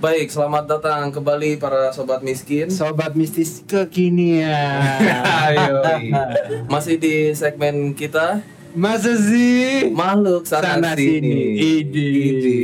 Baik, selamat datang kembali para sobat miskin. Sobat mistis kekinian. Ayo. Masih di segmen kita Masa sih? makhluk sana, Sana sini. sini. Ide. Ide.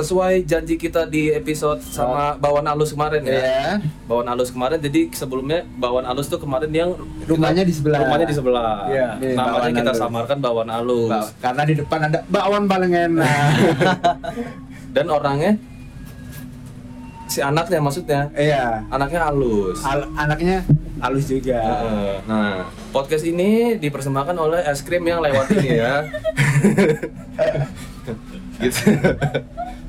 Sesuai janji kita di episode sama Bawan Alus kemarin ya. Ya. Bawan Alus kemarin jadi sebelumnya Bawan Alus tuh kemarin yang Rumahnya di sebelah. rumahnya di sebelah. Iya. Di Namanya kita Alus. samarkan Bawan Alus. Ba- Karena di depan ada bakwan paling enak. Dan orangnya si anaknya maksudnya Iya. anaknya halus. Al- anaknya halus juga. Heeh. Nah, podcast ini dipersembahkan oleh es krim yang lewat ini ya. gitu.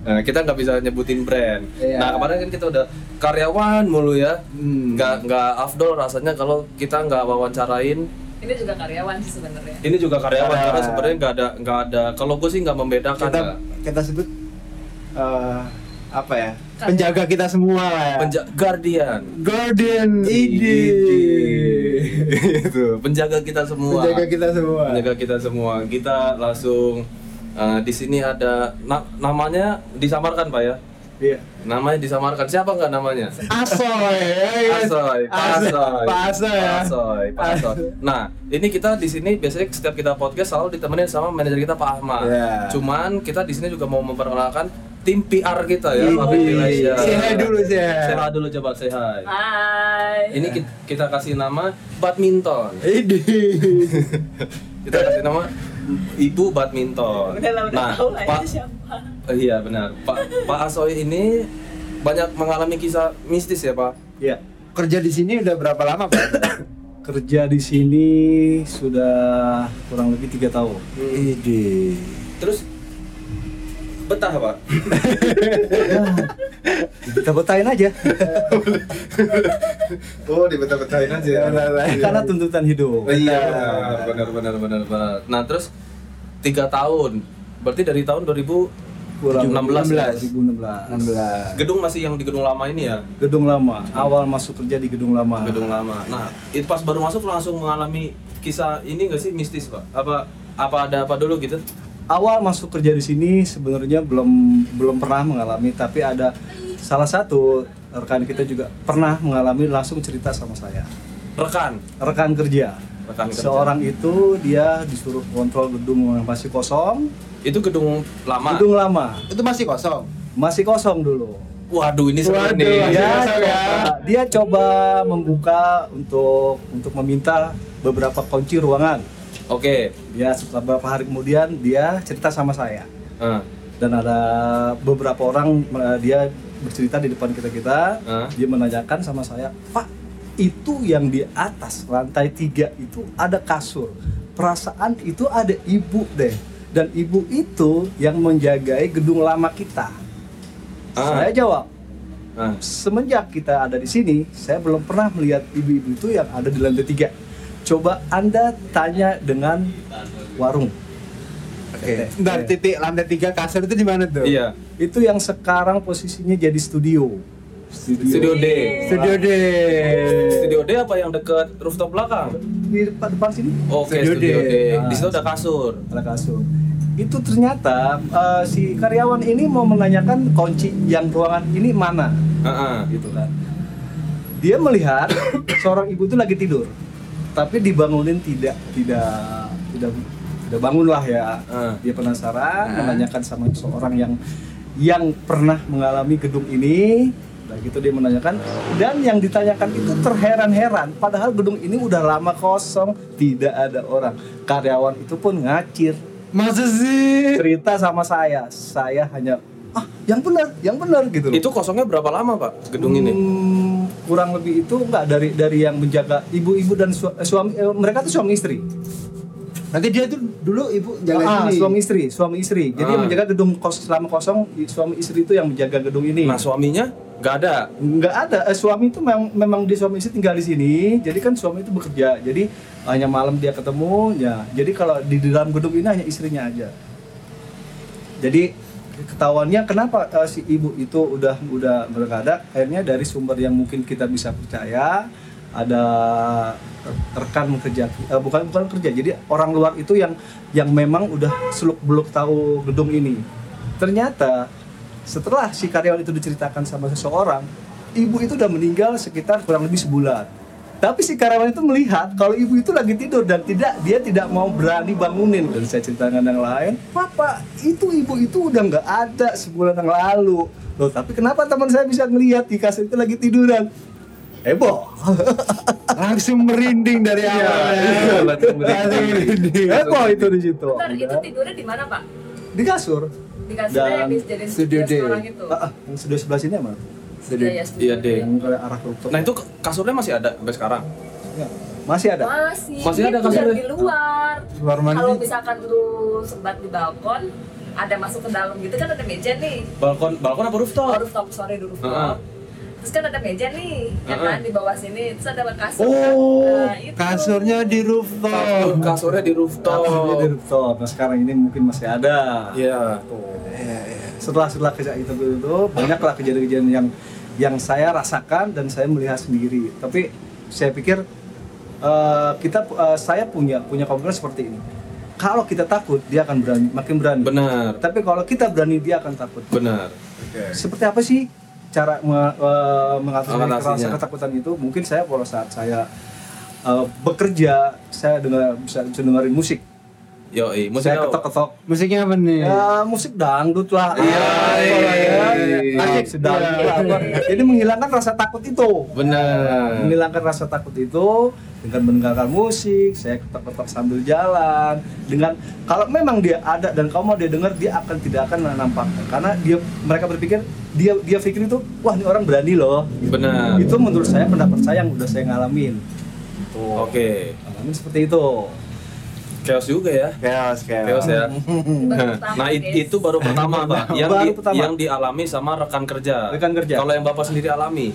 Nah, kita nggak bisa nyebutin brand. Iya. Nah, kemarin kan kita udah karyawan mulu ya. Hmm. Nggak nggak afdol rasanya kalau kita nggak wawancarain. Ini juga karyawan sih sebenarnya. Ini juga karyawan Karyawan. karena sebenarnya nggak ada nggak ada. Kalau gue sih nggak membedakan. Kita nggak. kita sebut eh, apa ya? Penjaga kita semua lah ya. Penja- Guardian. Guardian ide. itu penjaga kita semua. Penjaga kita semua. Penjaga kita semua. Kita langsung eh, di sini ada na- namanya disamarkan pak ya. Iya. Namanya disamarkan. Siapa nggak namanya? Asoy. Asoy, Asoy, Pak Asoy ya. Asoy, Asoy. Nah, ini kita di sini biasanya setiap kita podcast selalu ditemenin sama manajer kita Pak Ahmad. Iya. Cuman kita di sini juga mau memperkenalkan tim PR kita ya, Ini. Public. Say hi dulu. Say hi dulu coba hi. Hai. Ini ki- kita kasih nama badminton. Ide. Kita kasih nama Ibu Badminton. Nah, tahu lah Pak, iya benar. Pak Pak Asoy ini banyak mengalami kisah mistis ya Pak. Ya, Kerja di sini udah berapa lama, Pak? kerja di sini sudah kurang lebih tiga tahun. Ide. Terus betah Pak. Kita betain aja, Oh dibetah-betahin aja. karena tuntutan hidup. Iya benar benar benar benar. Nah terus tiga tahun. Berarti dari tahun 2000 Kurang 16 ya? 2016. 16. gedung masih yang di gedung lama ini ya. Gedung lama, awal masuk kerja di gedung lama. Gedung lama. Nah itu pas baru masuk langsung mengalami kisah ini nggak sih mistis Pak? Apa apa ada apa dulu gitu? Awal masuk kerja di sini sebenarnya belum belum pernah mengalami, tapi ada salah satu rekan kita juga pernah mengalami langsung cerita sama saya. Rekan. Rekan kerja. Rekan kerja. Seorang itu dia disuruh kontrol gedung yang masih kosong, Itu gedung lama. gedung lama Itu masih kosong. masih kosong dulu. Waduh ini seru Waduh, nih. dia ya. coba, dia coba membuka untuk untuk meminta beberapa kunci ruangan. Oke. Dia setelah beberapa hari kemudian dia cerita sama saya Ah, dan ada beberapa orang eh, dia bercerita di depan kita kita Ah. dia menanyakan sama saya Pak itu yang di atas lantai tiga itu ada kasur perasaan itu ada ibu deh dan ibu itu yang menjagai gedung lama kita Ah. saya jawab ah. semenjak kita ada di sini, saya belum pernah melihat ibu-ibu itu yang ada di lantai tiga. Coba anda tanya dengan warung. Oke. Bentar, titik lantai tiga kasur itu di mana tuh? Iya. Itu yang sekarang posisinya jadi studio. Studio D. Studio D. Studio D apa yang deket rooftop belakang? Di depan, depan sini Oke, Studio Studio, D. D. Ah. Di situ ada kasur. ada kasur. Itu ternyata eh, si karyawan ini mau menanyakan kunci yang ruangan ini mana, Heeh. gitu kan. Dia melihat seorang ibu itu lagi tidur, tapi dibangunin tidak, tidak, tidak, tidak bangun lah ya. Ah. Dia penasaran, Ah. menanyakan sama seorang yang yang pernah mengalami gedung ini. Nah gitu dia menanyakan dan yang ditanyakan itu terheran-heran padahal gedung ini udah lama kosong tidak ada orang karyawan itu pun ngacir Masa sih? cerita sama saya saya hanya ah yang benar yang benar gitu loh. Itu kosongnya berapa lama, Pak? Gedung ini? Kurang lebih itu enggak dari dari yang menjaga ibu-ibu dan su- eh, suami eh, mereka tuh suami istri. Nanti dia tuh dulu ibu jaga Ah, sini. suami istri suami istri. Jadi Ah. yang menjaga gedung kos selama kosong suami istri itu yang menjaga gedung ini. Nah, suaminya Nggak ada. nggak ada. Eh, suami itu memang memang di suami istri tinggal di sini. Jadi kan suami itu bekerja. Jadi hanya malam dia ketemu ya. Jadi kalau di dalam gedung ini hanya istrinya aja. Jadi ketahuannya kenapa eh, si ibu itu udah udah udah nggak ada akhirnya dari sumber yang mungkin kita bisa percaya ada rekan kerja eh, bukan bukan kerja jadi orang luar itu yang yang memang udah seluk beluk tahu gedung ini. Ternyata setelah si karyawan itu diceritakan sama seseorang ibu itu udah meninggal sekitar kurang lebih sebulan tapi si karyawan itu melihat kalau ibu itu lagi tidur dan tidak dia tidak mau berani bangunin dan saya ceritakan yang lain papa itu ibu itu udah nggak ada sebulan yang lalu loh tapi kenapa teman saya bisa ngelihat di kasur itu lagi tiduran heboh Langsung merinding dari Iya, awal. iya, Langsung merinding. heboh itu di situ Bentar, itu tidurnya di mana pak? di kasur Di Dan yang dijadiin studio studio D. itu. ah, ah, yang sudah sebelah sini apa Studio. Iya, ya, Iya, D. yang ke arah rooftop Nah itu kasurnya masih ada sampai sekarang. Ya, masih ada Masih. Masih ada kasurnya? di luar. Luar mandi. Kalau misalkan lu sebat di balkon, ada masuk ke dalam gitu kan ada meja nih. Balkon, balkon apa Oh, rooftop? rooftop, sorry di rooftop. Heeh. Terus kan ada meja nih, ya Heeh. kan di bawah sini. Terus ada kasur. Oh, kan. Nah, itu. kasurnya di rooftop. Kasurnya di rooftop. Kasurnya di rooftop. Nah sekarang ini mungkin masih ada. Iya. Setelah setelah kejadian itu, itu banyaklah kejadian-kejadian yang yang saya rasakan dan saya melihat sendiri. Tapi saya pikir eh, kita eh, saya punya punya komitmen seperti ini. Kalau kita takut, dia akan berani, makin berani. Benar. Tapi kalau kita berani, dia akan takut. Benar. Seperti apa sih cara me- eh, mengatasi ketakutan itu? Mungkin saya pada saat saya eh, bekerja, saya dengar bisa, bisa dengerin musik. Yo, musik saya apa? ketok-ketok Musiknya apa nih? Ya musik dangdut lah. Iya, iya, ya. iya. Asik sedang. Iya. Jadi menghilangkan rasa takut itu. Benar. Menghilangkan rasa takut itu dengan mendengarkan musik, saya ketok-ketok sambil jalan. Dengan kalau memang dia ada dan kamu mau dia dengar, dia akan tidak akan nampakkan karena dia mereka berpikir dia dia pikir itu wah ini orang berani loh. Benar. Itu menurut saya pendapat saya yang udah saya ngalamin. Tuh. Oke. Ngalamin seperti itu. Chaos juga ya. Chaos, chaos. Chaos ya. Nah it- itu baru pertama pak, yang Baru di- pertama. yang dialami sama rekan kerja. Rekan kerja. Kalau yang bapak sendiri alami,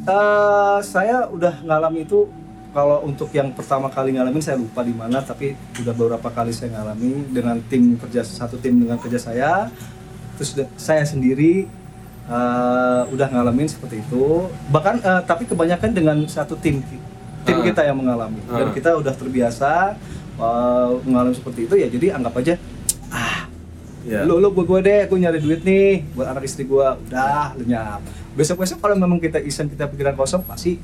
Eh, saya udah ngalami itu kalau untuk yang pertama kali ngalamin saya lupa di mana tapi udah beberapa kali saya ngalami dengan tim kerja satu tim dengan kerja saya terus saya sendiri eh, udah ngalamin seperti itu bahkan eh, tapi kebanyakan dengan satu tim tim Ah. kita yang mengalami dan Ah. kita udah terbiasa eh, mengalami seperti itu ya jadi anggap aja ya. lu lu gue deh gue nyari duit nih buat anak istri gue udah lenyap besok besok kalau memang kita iseng kita pikiran kosong pasti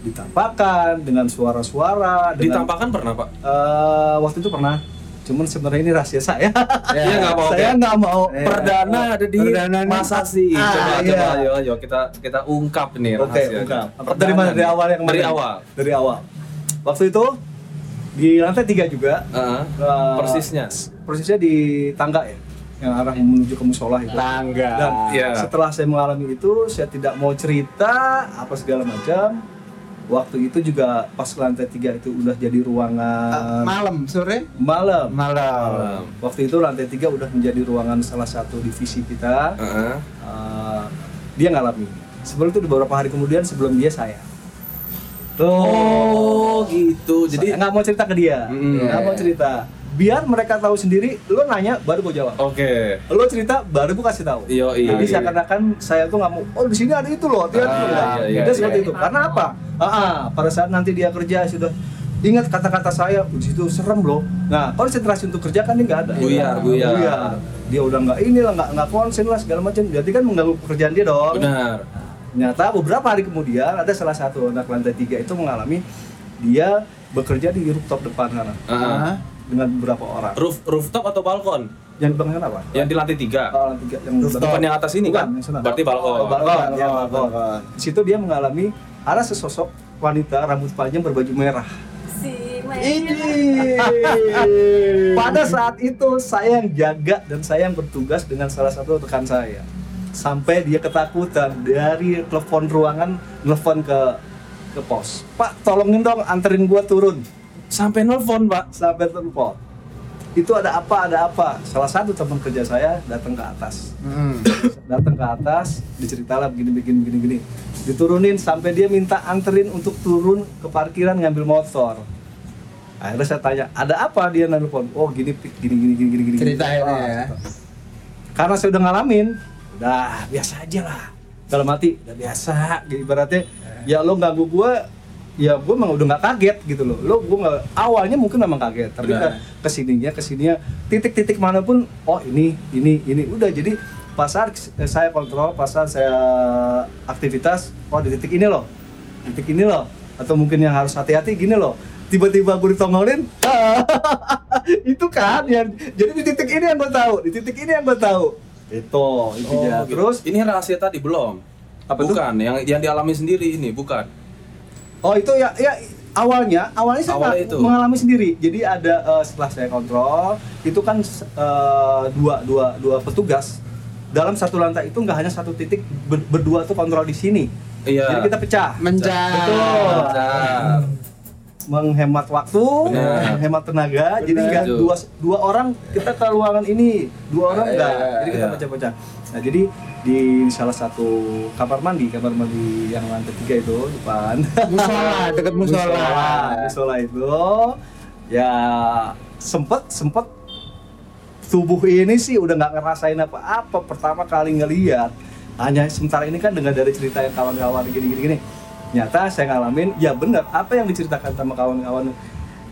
ditampakkan dengan suara-suara dengan Ditampakkan pernah pak? Eh, waktu itu pernah cuman sebenarnya ini rahasia saya Iya, nggak apa-apa. saya nggak mau Eh, Perdana ada di Perdana masa sih. Ah, Coba iya. coba ayo ayo kita kita ungkap nih oke rahasianya. bukan Perdana dari mana dari awal yang Dari mana? awal. dari awal waktu itu di lantai tiga juga Heeh. eh, persisnya. persisnya di tangga ya yang arah menuju ke musola itu Tangga. Dan Iya. setelah saya mengalami itu, saya tidak mau cerita apa segala macam. Waktu itu juga pas lantai tiga itu udah jadi ruangan malam, sore? malam. Malam. Waktu itu lantai tiga udah menjadi ruangan salah satu divisi kita. Heeh. Uh, dia ngalami. Sebelum itu beberapa hari kemudian sebelum dia saya. Tuh. Oh gitu. Jadi nggak mau cerita ke dia. Mm. Nggak mau cerita. Biar mereka tahu sendiri. Lo nanya baru gue jawab. oke. Lo cerita baru gue kasih tahu. Iya iya. Jadi seakan-akan saya tuh nggak mau, oh di sini ada itu loh, hati-hati Ah, iya, iya, iya, seperti iya. itu. Karena apa? Ah, ah, pada saat nanti dia kerja sudah ingat kata-kata saya, di situ serem loh. Nah, konsentrasi untuk kerja kan dia nggak ada. Buyar, buyar. Dia udah nggak ini lah, nggak nggak konsen lah segala macam. Jadi kan mengganggu pekerjaan dia dong. Benar. Ternyata beberapa hari kemudian ada salah satu anak lantai tiga itu mengalami dia bekerja di rooftop depan sana Heeh. Dengan beberapa orang. Roof rooftop atau balkon? Yang di belakang apa? Yang di lantai tiga. Oh, lantai tiga yang Rooftop. Bukan yang atas ini Bukan, kan? yang sana. Berarti balkon. Oh, balkon, ya, balkon, balkon. balkon. Di situ dia mengalami ada sesosok wanita rambut panjang berbaju merah. Si Ini. Pada saat itu saya yang jaga dan saya yang bertugas dengan salah satu rekan saya. Sampai dia ketakutan dari telepon ruangan telepon ke ke pos. Pak, tolongin dong anterin gua turun. Sampai nelfon pak. Sampai telepon. itu ada apa ada apa salah satu teman kerja saya datang ke atas Hmm. datang ke atas diceritalah begini begini begini gini diturunin sampai dia minta anterin untuk turun ke parkiran ngambil motor akhirnya saya tanya ada apa dia nelfon oh gini gini gini gini gini gini Ceritain Ah, ya. cerita. karena saya udah ngalamin udah biasa aja lah kalau mati udah biasa gitu ibaratnya ya lo ganggu gua ya gue emang udah nggak kaget gitu loh. Lo gue nggak awalnya mungkin memang kaget tapi ke ke sininya ke sininya titik-titik mana pun oh ini ini ini. Udah jadi pasar saya kontrol pasar saya aktivitas oh di titik ini loh. Titik ini loh. Atau mungkin yang harus hati-hati gini loh. Tiba-tiba gue ditongolin itu kan yang jadi di titik ini yang gue tahu di titik ini yang gue tahu. Itu intinya Oh, gitu. terus? Ini rahasia tadi belum. Apa bukan, yang yang dialami sendiri ini bukan. Oh itu ya ya awalnya awalnya saya Awalnya nggak itu. mengalami sendiri. Jadi ada eh, setelah saya kontrol itu kan eh, dua dua dua petugas dalam satu lantai itu nggak hanya satu titik ber- berdua tuh kontrol di sini. Iya. Jadi kita pecah. Mencar. Betul. Bentar. Menghemat waktu, Benar. menghemat tenaga. Jadi Benar. nggak dua dua orang kita ke ruangan ini, dua orang Iya, enggak. Jadi kita iya. pecah-pecah. Nah jadi di salah satu kamar mandi, kamar mandi yang lantai tiga itu depan. Musola, dekat musola. musola itu ya sempet sempet tubuh ini sih udah nggak ngerasain apa-apa pertama kali ngeliat hanya sementara ini kan dengar dari cerita yang kawan-kawan gini gini gini nyata saya ngalamin ya benar apa yang diceritakan sama kawan-kawan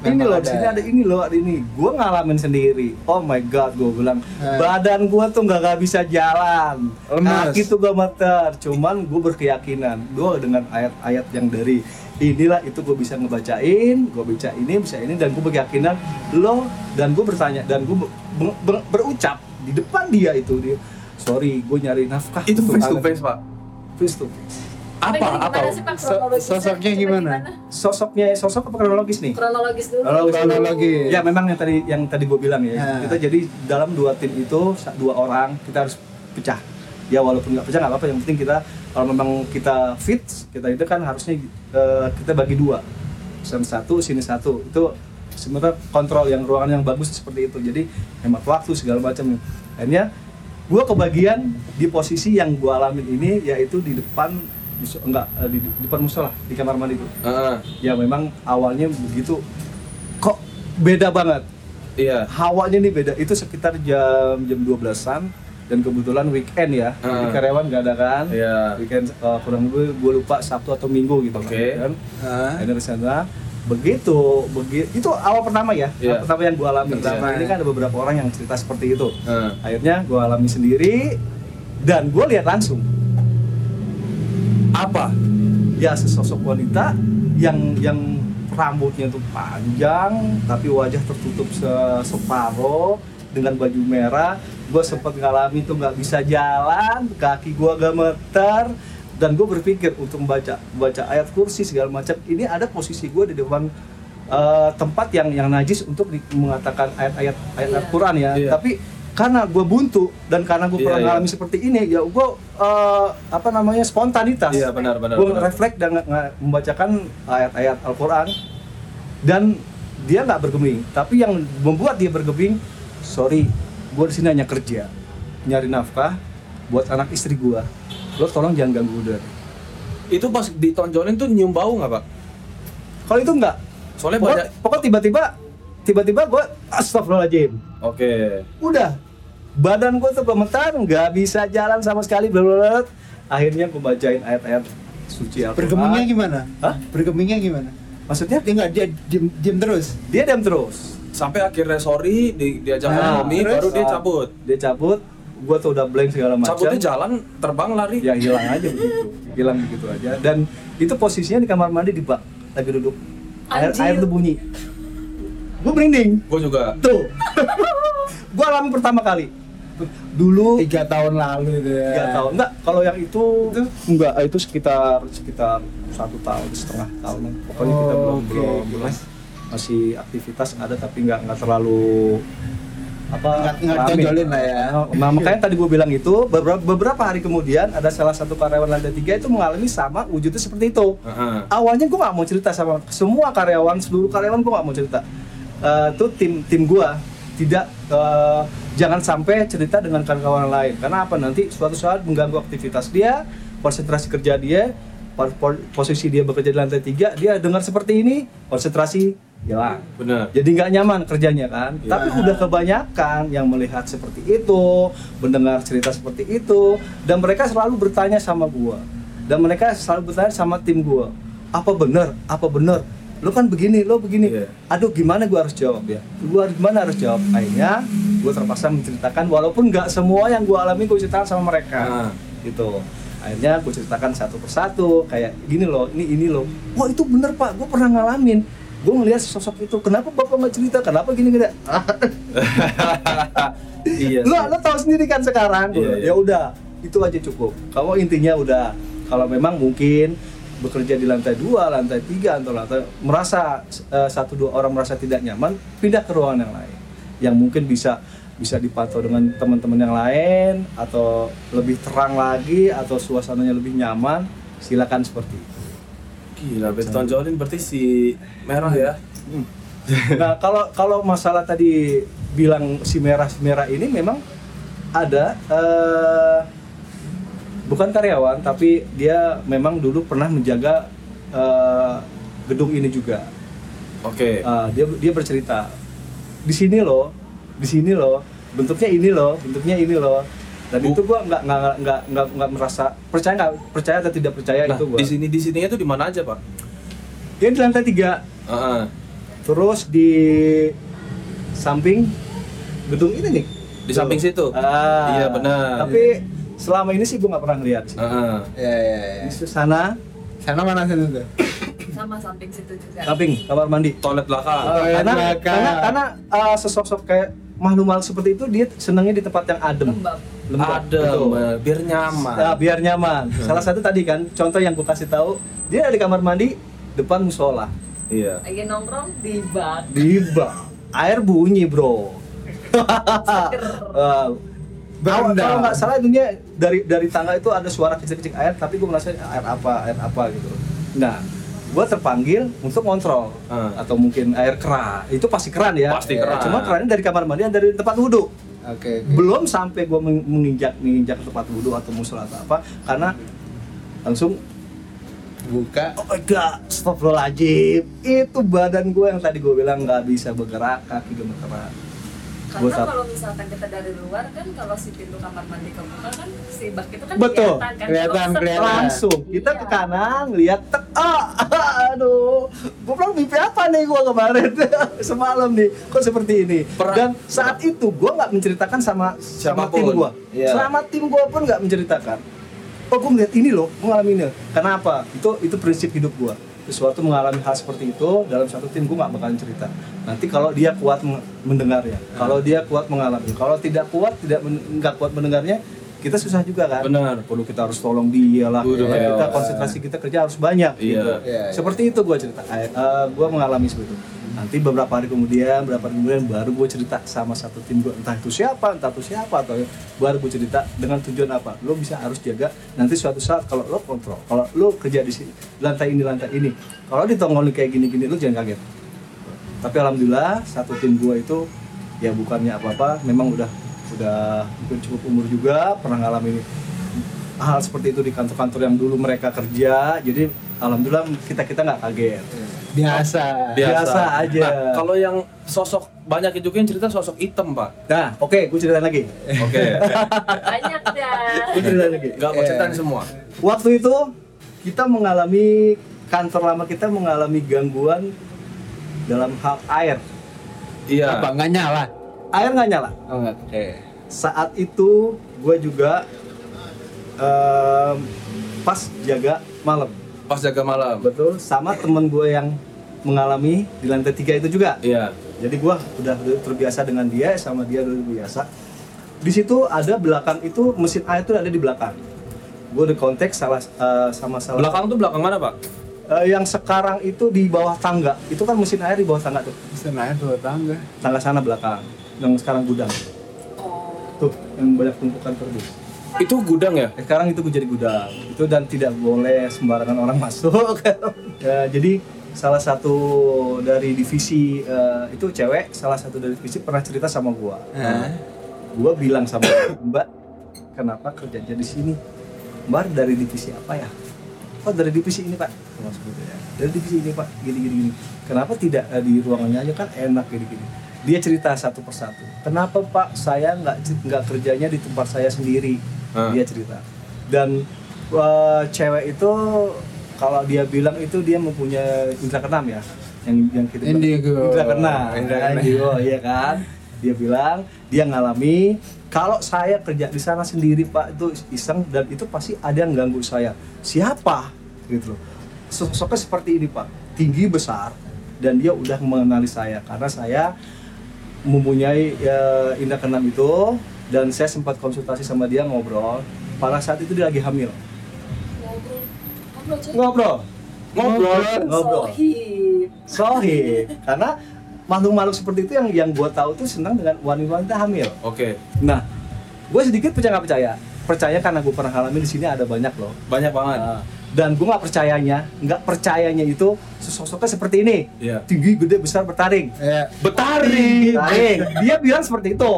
ini loh ada. sini ada ini loh ada ini gue ngalamin sendiri oh my god gue bilang Eh. badan gue tuh nggak nggak bisa jalan Lemes. kaki tuh gue meter cuman gue berkeyakinan gue dengan ayat-ayat yang dari inilah itu gue bisa ngebacain gue baca ini bisa ini dan gue berkeyakinan lo dan gue bertanya dan gue ber- ber- ber- berucap di depan dia itu dia sorry gue nyari nafkah Itu face to anak." face, Pak. face to face Apa? gimana Apa? sih, Pak, sosoknya gimana? sosoknya sosok apa kronologis nih Kronologis dulu. Kronologis. Ya memang yang tadi yang tadi gue bilang ya. Nah. Kita jadi dalam dua tim itu dua orang kita harus pecah. Ya walaupun nggak pecah nggak apa-apa. Yang penting kita kalau memang kita fit kita itu kan harusnya eh, kita bagi dua. Sana satu sini satu itu sebenarnya kontrol yang ruangan yang bagus seperti itu. Jadi hemat waktu segala macam. Akhirnya gue kebagian di posisi yang gue alamin ini yaitu di depan enggak eh, di, di depan musola di kamar mandi itu. Heeh. Ya memang awalnya begitu kok beda banget Iya. hawanya nih beda itu sekitar jam jam 12-an dan kebetulan weekend ya jadi Ah. karyawan nggak ada kan Iya. weekend uh, kurang lebih gue lupa Sabtu atau Minggu gitu Oke. kan? Akhirnya dari sana begitu begitu itu awal pertama ya Iya. awal pertama yang gue alami Pertama, Nah, ini ya. kan ada beberapa orang yang cerita seperti itu Heeh. akhirnya gue alami sendiri dan gue lihat langsung Apa? ya sesosok wanita yang yang rambutnya tuh panjang tapi wajah tertutup se- separuh dengan baju merah gue sempat ngalami tuh nggak bisa jalan kaki gue gemeter dan gue berpikir untuk membaca baca ayat kursi segala macam ini ada posisi gue di depan eh, tempat yang yang najis untuk di- mengatakan ayat-ayat ayat Iya. Al-Quran ya Iya. tapi karena gue buntu dan karena gue Iya, pernah ngalami seperti ini ya gue eh, apa namanya spontanitas. Benar, benar, gue refleks dan membacakan ayat-ayat Al-Quran. Dan dia nggak bergeming tapi yang membuat dia bergeming sorry gue di sini hanya kerja nyari nafkah buat anak istri gue lo tolong jangan ganggu udah Itu pas ditonjolin tuh nyium bau nggak, Pak? kalau itu enggak Soalnya pokok, banyak. pokok tiba-tiba tiba-tiba gue astagfirullahaladzim. Oke. udah badan gue tuh gemetar nggak bisa jalan sama sekali blablabla. akhirnya gue bacain ayat-ayat suci Al-Quran Bergemingnya gimana? Hah? Bergemingnya gimana? maksudnya Dia nggak dia diem, diem terus. dia diam terus Sampai akhirnya sorry di, diajak Nah, kompromi baru dia cabut. dia cabut gua tuh udah blank segala macam Cabutnya jalan, terbang lari. ya hilang aja begitu hilang begitu aja dan itu posisinya di kamar mandi di bak lagi duduk air Anjir. air tuh bunyi gua merinding Gue juga. tuh gua alami pertama kali dulu Tiga tahun lalu itu ya. tiga tahun enggak kalau yang itu enggak itu sekitar sekitar satu tahun setengah tahun pokoknya kita Oh, belum oke, belum belum masih aktivitas ada tapi nggak nggak terlalu apa Nggak tonjolin lah ya. Nah, makanya tadi gue bilang itu beberapa, beberapa hari kemudian ada salah satu karyawan lantai tiga itu mengalami sama wujudnya seperti itu. Heeh. Awalnya gue nggak mau cerita sama semua karyawan, seluruh karyawan gue nggak mau cerita. Eh, Itu tim tim gue, tidak eh, jangan sampai cerita dengan kawan-kawan lain. Karena apa? Nanti suatu saat mengganggu aktivitas dia konsentrasi kerja dia po- po- posisi dia bekerja di lantai tiga dia dengar seperti ini konsentrasi hilang. Benar. jadi nggak nyaman kerjanya kan? Iya. tapi udah kebanyakan yang melihat seperti itu mendengar cerita seperti itu dan mereka selalu bertanya sama gua. Dan mereka selalu bertanya sama tim gua. Apa bener apa bener lo kan begini lo begini. Iya. aduh gimana gua harus jawab ya? Gua gimana harus jawab? Akhirnya gua terpaksa menceritakan walaupun nggak semua yang gua alami gua ceritakan sama mereka. Ah. gitu. Akhirnya gue ceritakan satu persatu kayak gini loh ini ini loh. Wah itu bener pak. Gue pernah ngalamin. Gue ngelihat sosok itu kenapa bapak nggak cerita? Kenapa gini gini? Iya. lo lo tahu sendiri kan sekarang? Iya, iya. ya udah itu aja cukup. Kamu intinya udah kalau memang mungkin bekerja di lantai dua, lantai tiga atau lantai merasa eh, satu dua orang merasa tidak nyaman, pindah ke ruangan yang lain, yang mungkin bisa bisa dipantau dengan teman-teman yang lain atau lebih terang lagi atau suasananya lebih nyaman, silakan seperti itu. Gila, berarti tonjolin berarti si merah ya. Nah kalau kalau masalah tadi bilang si merah si merah ini memang ada eh, bukan karyawan tapi dia memang dulu pernah menjaga eh, gedung ini juga. Oke. Ah, dia dia bercerita di sini loh, di sini loh, bentuknya ini loh, bentuknya ini loh. Dan Bu- itu gua nggak nggak nggak nggak nggak merasa percaya nggak percaya atau tidak percaya Nah, itu gua. di sini di sininya tuh di mana aja, Pak? Dia di lantai tiga, Heeh. terus di samping gedung ini nih. Di samping situ. Ah, Iya, benar. Tapi selama ini sih gua nggak pernah lihat sih. Heeh. Ya ya ya. Di sana, Sana mana sana tuh? sama samping situ juga samping kamar mandi. Toilet belakang. Oh, iya. karena belakang. karena karena uh, sesosok kayak makhluk-makhluk seperti itu dia senangnya di tempat yang adem. lembab Lembab. Ada, Betul. biar nyaman. Nah, biar nyaman. Salah satu tadi kan contoh yang gue kasih tahu, dia ada di kamar mandi depan musola. Iya. lagi nongkrong di bak Di bak. Air bunyi, Bro. Kalau Berendam. kalau nggak salah dunia dari dari tangga itu ada suara kecil-kecil air, tapi gue merasa air apa, air apa gitu. Nah, gue terpanggil untuk kontrol Ah. atau mungkin air keran. Itu pasti keran ya. Pasti Ya, keran. Cuma kerannya dari kamar mandi, dari tempat wudhu. Oke. oke. belum sampai gue menginjak menginjak tempat wudhu atau musola atau apa karena langsung Buka. oh enggak astagfirullahaladzim itu badan gue yang tadi gue bilang nggak bisa bergerak kaki gemeteran karena kalau misalkan kita dari luar kan kalau si pintu kamar mandi kebuka kan si bak itu kan Betul. kelihatan kan Kelihatan, kelihatan. langsung. Kita ke Iya. kanan lihat tek ah, aduh. Gue bilang mimpi apa nih gue kemarin? Semalam nih kok seperti ini? Pernah- dan saat itu gue nggak menceritakan sama sama tim gue Iya. sama tim gue pun nggak menceritakan. Oh gue melihat ini loh gue mengalami ini kenapa? Itu itu prinsip hidup gue sesuatu mengalami hal seperti itu dalam satu tim gue nggak bakalan cerita nanti kalau dia kuat mendengarnya kalau dia kuat mengalami kalau tidak kuat tidak nggak kuat mendengarnya kita susah juga kan Benar. perlu kita harus tolong dia lah Udah, Ya, iya. kita konsentrasi kita kerja harus banyak Iya. gitu. Iya, iya. seperti itu gue cerita gue mengalami seperti itu nanti beberapa hari kemudian beberapa hari kemudian baru gue cerita sama satu tim gue entah itu siapa entah itu siapa atau baru gue cerita dengan tujuan apa. Lo bisa harus jaga nanti suatu saat kalau lo kontrol kalau lo kerja di sini lantai ini lantai ini. Kalau ditongolin kayak gini gini lo jangan kaget. Tapi alhamdulillah satu tim gue itu ya bukannya apa-apa memang udah udah mungkin cukup umur juga pernah ngalamin hal seperti itu di kantor-kantor yang dulu mereka kerja. Jadi alhamdulillah kita kita nggak kaget Biasa. Biasa aja. Nah, kalau yang sosok banyak juga yang cerita sosok hitam, Pak. nah oke gue ceritain lagi Oke. banyak ya gue ceritain lagi Enggak mau ceritain semua. waktu itu kita mengalami kantor lama kita mengalami gangguan dalam hal air Iya. Apa nggak nyala? air nggak nyala Oh nggak. Oke. saat itu gue juga em, pas jaga malam Pas jaga malam. betul. Sama temen gue yang mengalami di lantai tiga itu juga. Iya. jadi gue udah terbiasa dengan dia sama dia udah biasa di situ ada belakang itu mesin air itu ada di belakang. Gue di konteks salah eh, sama salah Belakang tuh belakang mana, Pak? Eh, yang sekarang itu di bawah tangga. Itu kan mesin air di bawah tangga tuh. Bisa naik dua tangga. tangga sana belakang. Yang sekarang gudang. Oh. Tuh yang banyak tumpukan terus Itu gudang ya? sekarang itu jadi gudang. Itu dan tidak boleh sembarangan orang masuk. Ya, jadi salah satu dari divisi eh, itu cewek salah satu dari divisi pernah cerita sama gua. Nah. gua bilang sama mbak kenapa kerjanya di sini? Mbak dari divisi apa ya? Oh dari divisi ini pak. Gitu ya. Dari divisi ini pak. Gini gini gini. Kenapa tidak eh, di ruangannya aja kan enak gini gini. Dia cerita satu persatu. Kenapa pak saya nggak nggak kerjanya di tempat saya sendiri Ah. dia cerita. Dan eh, cewek itu kalau dia bilang itu dia mempunyai indra keenam ya yang yang kita bilang, Indigo. indra keenam Indra keenam. Indigo, iya kan? Dia bilang dia ngalami kalau saya kerja di sana sendiri pak itu iseng dan itu pasti ada yang ganggu saya. Siapa? Gitu loh. Sosoknya seperti ini pak. Tinggi besar dan dia udah mengenali saya. Karena saya mempunyai ya, indra keenam itu dan saya sempat konsultasi sama dia ngobrol pada saat itu dia lagi hamil ngobrol ngobrol ngobrol ngobrol Sohib. sohib karena makhluk-makhluk seperti itu yang yang gue tahu tuh senang dengan wanita-wanita hamil Oke. nah gue sedikit percaya nggak percaya percaya karena gue pernah ngalamin di sini ada banyak loh Banyak banget. Nah, dan gue nggak percayanya nggak percayanya itu sosoknya seperti ini Iya. tinggi gede besar bertaring Ya. Betaring. Taring. dia bilang seperti itu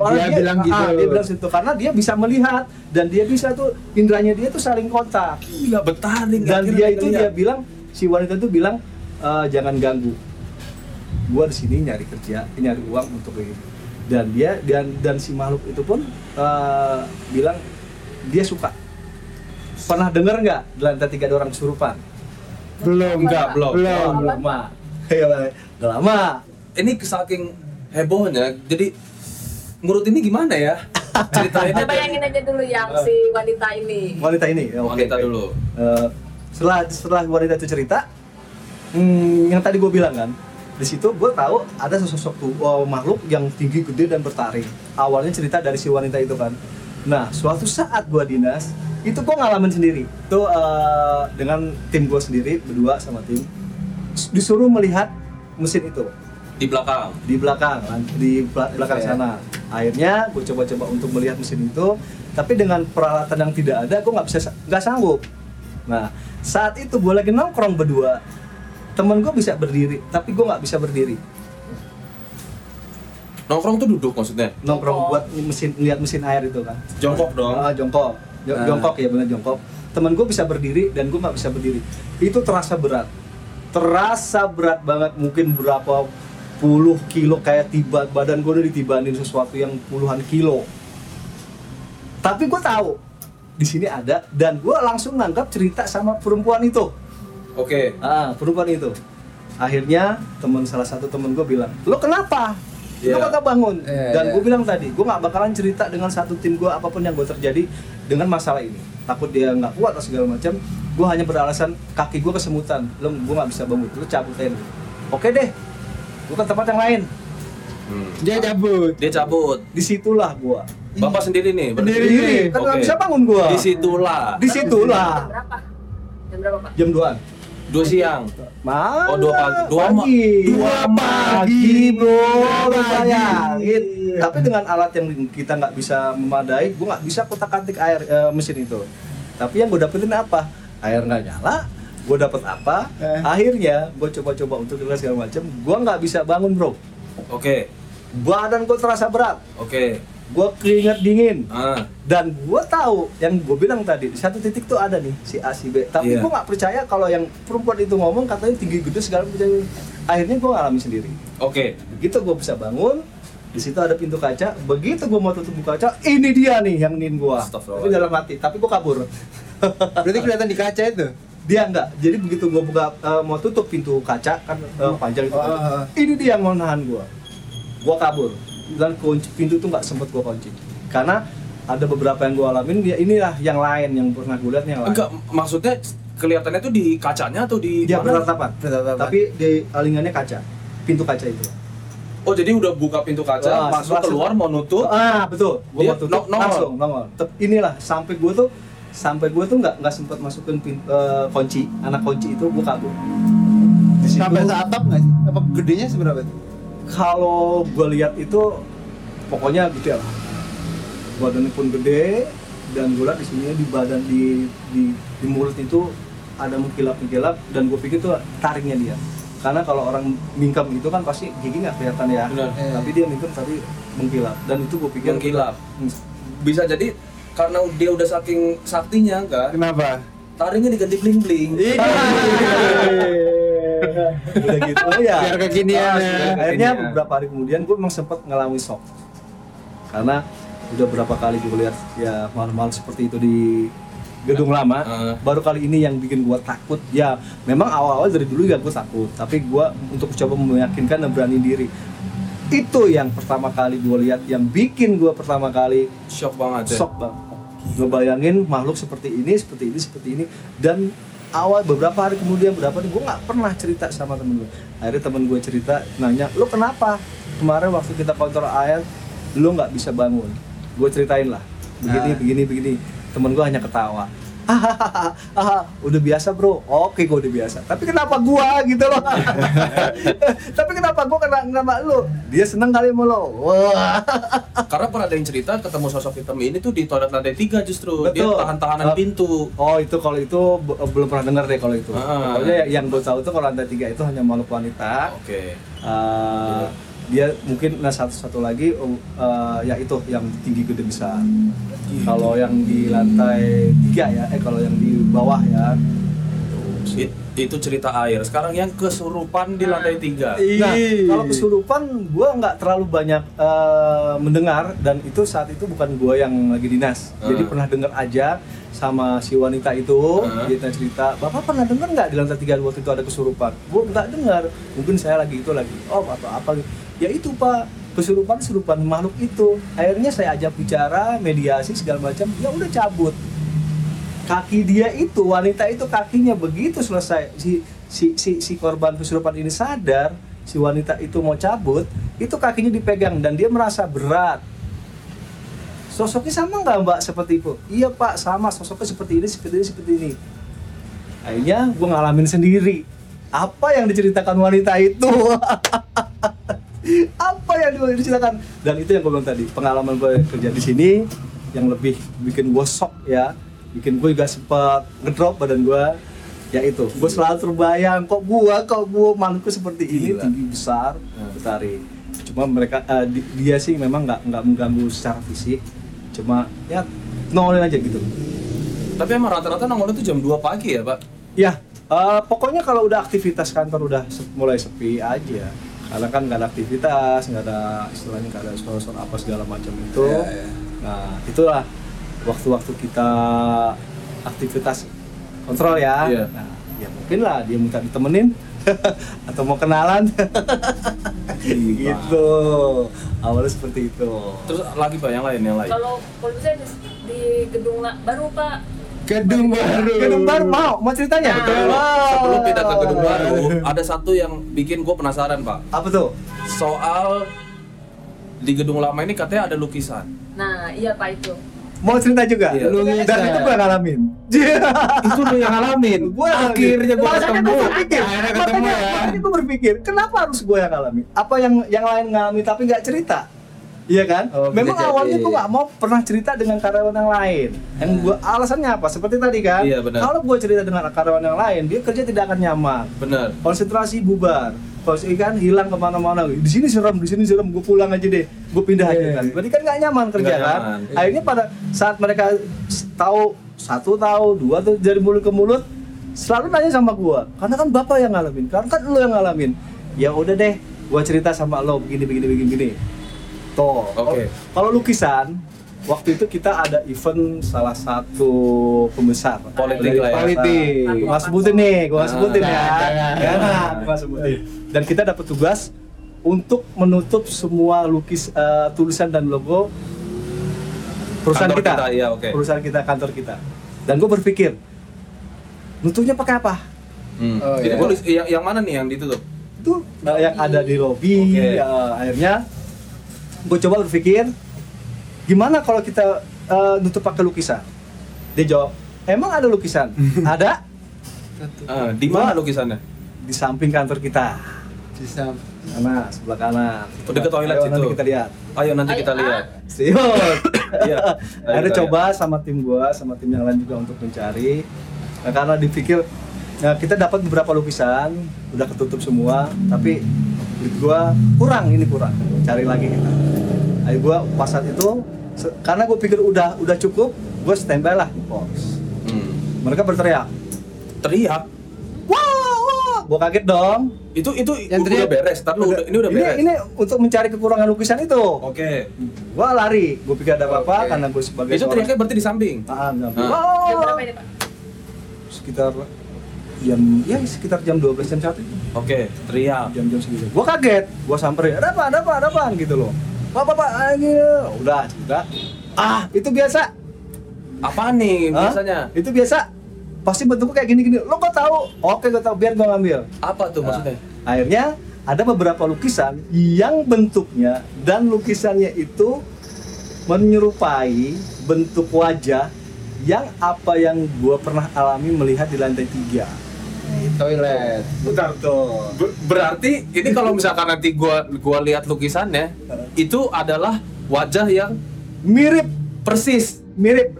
Dia bilang gitu. ah, dia bilang situ karena dia bisa melihat dan dia bisa tuh indranya dia tuh saling kontak Gila betaring. dan dia itu dia bilang si wanita itu bilang "Eh, jangan ganggu gua di sini nyari kerja nyari uang untuk ini dan dia dan dan si makhluk itu pun eh, bilang dia suka pernah dengar nggak di lantai tiga ada orang kesurupan Belum. Enggak, belum. Belum. Lama lama Ini saking hebohnya. Jadi menurut ini gimana ya? Ceritain Kita aja. bayangin aja dulu yang si wanita ini. wanita ini ya, oke, Wanita dulu. Eh, setelah setelah wanita itu cerita hmm, yang tadi gue bilang kan di situ gue tahu ada sosok tuh oh, makhluk yang tinggi gede dan bertaring awalnya cerita dari si wanita itu kan nah suatu saat gue dinas itu gue ngalamin sendiri itu eh, dengan tim gue sendiri berdua sama tim disuruh melihat mesin itu Di belakang. di belakang kan, di bela- belakang sana akhirnya gue coba-coba untuk melihat mesin itu tapi dengan peralatan yang tidak ada gue nggak bisa nggak sanggup nah saat itu gue lagi nongkrong berdua temen gue bisa berdiri tapi gue nggak bisa berdiri Nongkrong tuh duduk maksudnya. nongkrong Jongkok. buat mesin lihat mesin air itu kan Jongkok dong. Ah, jongkok Jo- Ah. jongkok ya benar jongkok temen gue bisa berdiri dan gue nggak bisa berdiri itu terasa berat terasa berat banget mungkin berapa puluh kilo kayak tiba badan gue udah ditibanin sesuatu yang puluhan kilo. Tapi gue tahu di sini ada dan gue langsung nangkap cerita sama perempuan itu. Oke. ah perempuan itu. Akhirnya teman salah satu temen gue bilang lo kenapa? Iya. lo kagak bangun? Iya, dan iya. gue bilang tadi gue nggak bakalan cerita dengan satu tim gue apa pun yang gue terjadi dengan masalah ini. Takut dia nggak kuat atau segala macam gue hanya beralasan kaki gue kesemutan. Lo gue nggak bisa bangun. Lo cabutin oke deh ke tempat yang lain Hmm. Dia cabut. Dia cabut. di situlah gue Bapak sendiri nih. Sendiri. kan nggak Oke. bisa bangun gue Di situlah. di situlah Jam berapa? Jam berapa pak? jam 2 Dua siang. Mana? Oh, dua pagi. Dua ma- pagi. dua pagi, bro. Dua bayangin. Tapi dengan alat yang kita nggak bisa memadai, gua nggak bisa kotak-katik air eh, mesin itu. Tapi yang gue dapetin apa? Air nggak nyala. Gue dapet apa? Eh. Akhirnya gue coba-coba untuk dengar segala macam. Gua nggak bisa bangun, bro. Oke. Badan gue terasa berat. Oke. Gue keringet dingin. Ah. Dan gue tahu yang gue bilang tadi di satu titik tuh ada nih si A si B. Tapi Iya. gue nggak percaya kalau yang perempuan itu ngomong katanya tinggi gede segala macam. Akhirnya gue ngalamin sendiri. Oke. Begitu gue bisa bangun, di situ ada pintu kaca. Begitu gue mau tutup kaca, ini dia nih yang nin gue. Tapi dalam hati. Tapi gue kabur. Berarti kelihatan di kaca itu. Dia enggak. Jadi begitu gue buka eh, mau tutup pintu kaca kan eh, panjang itu. Oh. Ini dia yang mau nahan gue. Gue kabur dan kunci pintu tuh nggak sempet gue kunci karena ada beberapa yang gue alamin ya inilah yang lain yang pernah gue lihat yang lain. Enggak, maksudnya kelihatannya tuh di kacanya atau di Dia bertatapan, tapi di alingannya kaca, pintu kaca itu. Oh, jadi udah buka pintu kaca, Wah, masuk keluar mau nutup. Ah betul, gue Dia mau tutup nongol. langsung nongol. Tep- inilah sampai gue tuh sampai gue tuh nggak nggak sempat masukin pin- eh, kunci, anak kunci itu gue kabur. Sampai seatap nggak sih? Apa gedenya seberapa itu? kalau gue lihat itu pokoknya gede lah. Badannya pun gede dan gue lihat di sini di badan di di, di mulut itu ada mengkilap-mengkilap dan gue pikir tuh taringnya dia karena kalau orang mingkem itu kan pasti gigi nggak kelihatan ya Benar. tapi dia mingkem tapi mengkilap dan itu gue pikir Mengkilap. Hmm. Bisa jadi karena dia udah saking saktinya kan, Kenapa? taringnya diganti bling bling. udah gitu. Oh ya Biar kekinian Ah, ya. akhirnya beberapa hari kemudian gue memang sempat ngalami shock. Karena udah berapa kali gue lihat ya malam-malam seperti itu di gedung lama. Heeh. baru kali ini yang bikin gue takut. Ya memang awal-awal dari dulu ya gue takut. Tapi gue untuk coba meyakinkan dan berani diri itu yang pertama kali gue lihat yang bikin gue pertama kali Shock banget ya. shock banget. Ngebayangin makhluk seperti ini seperti ini seperti ini. Dan awal beberapa hari kemudian berapa nih gue nggak pernah cerita sama temen gue akhirnya temen gue cerita nanya lo kenapa? Kemarin waktu kita kontrol air lo nggak bisa bangun? Gue ceritain lah. Begini Nah. begini begini. Temen gue hanya ketawa udah biasa bro oke gue udah biasa tapi kenapa gua gitu loh tapi kenapa gua kena kenapa lu dia seneng kali sama lo wah Karena pernah ada yang cerita ketemu sosok hitam ini tuh di toilet lantai 3 justru. Dia Betul. tahan-tahanan Uh, pintu. Oh itu kalau itu be- belum pernah dengar deh kalau itu. Ah. Pokoknya ya- yang gue tahu tuh kalau lantai tiga itu hanya makhluk wanita. Oke. Uh, dia mungkin nah satu satu lagi uh, ya itu yang tinggi gede besar. Kalau yang di lantai tiga ya, eh kalau yang di bawah ya. It- itu cerita air. Sekarang yang kesurupan di lantai 3. Nah kalau kesurupan gue nggak terlalu banyak uh, mendengar dan itu saat itu bukan gue yang lagi dinas. Jadi Ah. pernah dengar aja sama si wanita itu Ah. dia cerita bapak pernah dengar nggak di lantai tiga waktu itu ada kesurupan? Gue nggak dengar. Mungkin saya lagi itu lagi oh atau apa ya itu pak kesurupan kesurupan makhluk itu. Akhirnya saya ajak bicara mediasi segala macam ya udah cabut. Kaki dia itu wanita itu kakinya begitu selesai. Si si si, si korban kesurupan ini sadar si wanita itu mau cabut itu kakinya dipegang dan dia merasa berat sosoknya sama nggak mbak? Seperti itu? Iya pak sama. Sosoknya seperti ini seperti ini seperti ini. Akhirnya gue ngalamin sendiri. Apa yang diceritakan wanita itu? Apa yang diceritakan? Dan itu yang gue bilang tadi pengalaman gue kerja di sini yang lebih bikin gue shock ya. Bikin gue juga sempat ngedrop badan gue ya itu gue selalu terbayang kok gue kok gue makhlukku seperti ini Gila. tinggi besar betari cuma mereka di- dia sih memang nggak nggak mengganggu secara fisik cuma ya nongolin aja gitu Tapi emang rata-rata nongol itu jam 2 pagi ya, Pak? ya eh, pokoknya kalau udah aktivitas kantor udah se- mulai sepi aja karena kan nggak ada aktivitas nggak ada istilahnya nggak ada suara-suara apa segala macam itu Iya, iya. nah itulah waktu-waktu kita aktivitas kontrol ya Iya. nah, ya mungkin lah dia minta ditemenin atau mau kenalan gitu awalnya seperti itu Terus lagi Pak yang lain yang lain. Kalau kalau bisa di, di gedung baru Pak. Gedung baru. gedung baru mau mau ceritanya Nah. Sebelum, Wow. sebelum kita ke gedung baru, ada satu yang bikin gue penasaran Pak. apa tuh Soal di gedung lama ini katanya ada lukisan. Nah, iya Pak itu. Mau cerita juga Iya. Lu dan itu gue ngalamin Itu lu yang ngalamin. gue Akhirnya gua ketemu. gue berpikir Akhirnya ketemu makanya, ya. makanya gue berpikir kenapa harus gue yang ngalamin apa yang yang lain ngalamin tapi nggak cerita Iya kan? Oh, Memang bisa awalnya jadi. gue nggak mau pernah cerita dengan karyawan yang lain. Yang gue alasannya apa? Seperti tadi kan? Iya, benar. Kalau gue cerita dengan karyawan yang lain, dia kerja tidak akan nyaman. Bener. Konsentrasi bubar. Kalau ikan hilang ke mana-mana. Di sini serem, di sini serem. Gue pulang aja deh. Gue pindah aja Iya. kan. Berarti kan nggak nyaman kerja Nggak kan? nyaman. Akhirnya pada saat mereka tahu satu tahu dua tuh dari mulut ke mulut selalu nanya sama gua karena kan bapak yang ngalamin karena kan lo yang ngalamin ya udah deh gua cerita sama lo begini begini begini begini toh Oke. kalau lukisan waktu itu kita ada event salah satu pembesar Politik lah ya. Politik. Gua sebutin nih gua nggak Ah, sebutin ya jangan, gua sebutin dan kita dapat tugas untuk menutup semua lukis eh, tulisan dan logo perusahaan Kantor kita, kita, iya, oke. perusahaan kita kantor kita dan gue berpikir nutupnya pakai apa Hmm. Oh, Itu iya. tulis- yang, yang mana nih yang ditutup? itu eh, yang ada di lobby ya, akhirnya gue coba berpikir gimana kalau kita eh, nutup pakai lukisan dia jawab emang ada lukisan ada Ah, di mana lukisannya? di samping kantor kita Bisa. sana sebelah kanan Oh, dekat toilet Ayo, situ. nanti kita lihat Ayo nanti kita Ayo, lihat. Siap. Iya. Akhirnya Ayo, coba sama tim gua, sama tim yang lain juga untuk mencari. Nah, karena dipikir Nah, kita dapat beberapa lukisan, udah ketutup semua, tapi gua kurang ini kurang. Cari lagi kita. Ayo gua pas saat itu karena gue pikir udah udah cukup, gue standby lah di pos. Hmm. Mereka berteriak, Teriak. wah, wah, gue kaget dong. Itu itu Yang udah teriak- beres. Tapi udah, ini udah ini, beres. ini untuk mencari kekurangan lukisan itu. Oke. Gue lari, gue pikir ada apa-apa Oke. karena gue sebagai Itu teriaknya berarti di samping. Ah, enggak. Ah. Wah, Jam berapa ini Pak? sekitar jam ya sekitar jam 12 jam 1 Oke, teriak. jam-jam segitu. Gua kaget, gua samperin, ada apa, ada apa, ada apa gitu loh. Pak, pak, pak, ah, udah, udah. Ah, itu biasa. Apa nih Hah? biasanya? Itu biasa. Pasti bentuknya kayak gini-gini. Lo kok tahu? Oke, gua tahu. Biar gua ngambil. Apa tuh Nah, maksudnya? akhirnya ada beberapa lukisan yang bentuknya dan lukisannya itu menyerupai bentuk wajah yang apa yang gua pernah alami melihat di lantai tiga. Toilet Bentar tuh. Ber- berarti ini kalau misalkan nanti gua gua lihat lukisannya, itu adalah wajah yang Mirip persis. mirip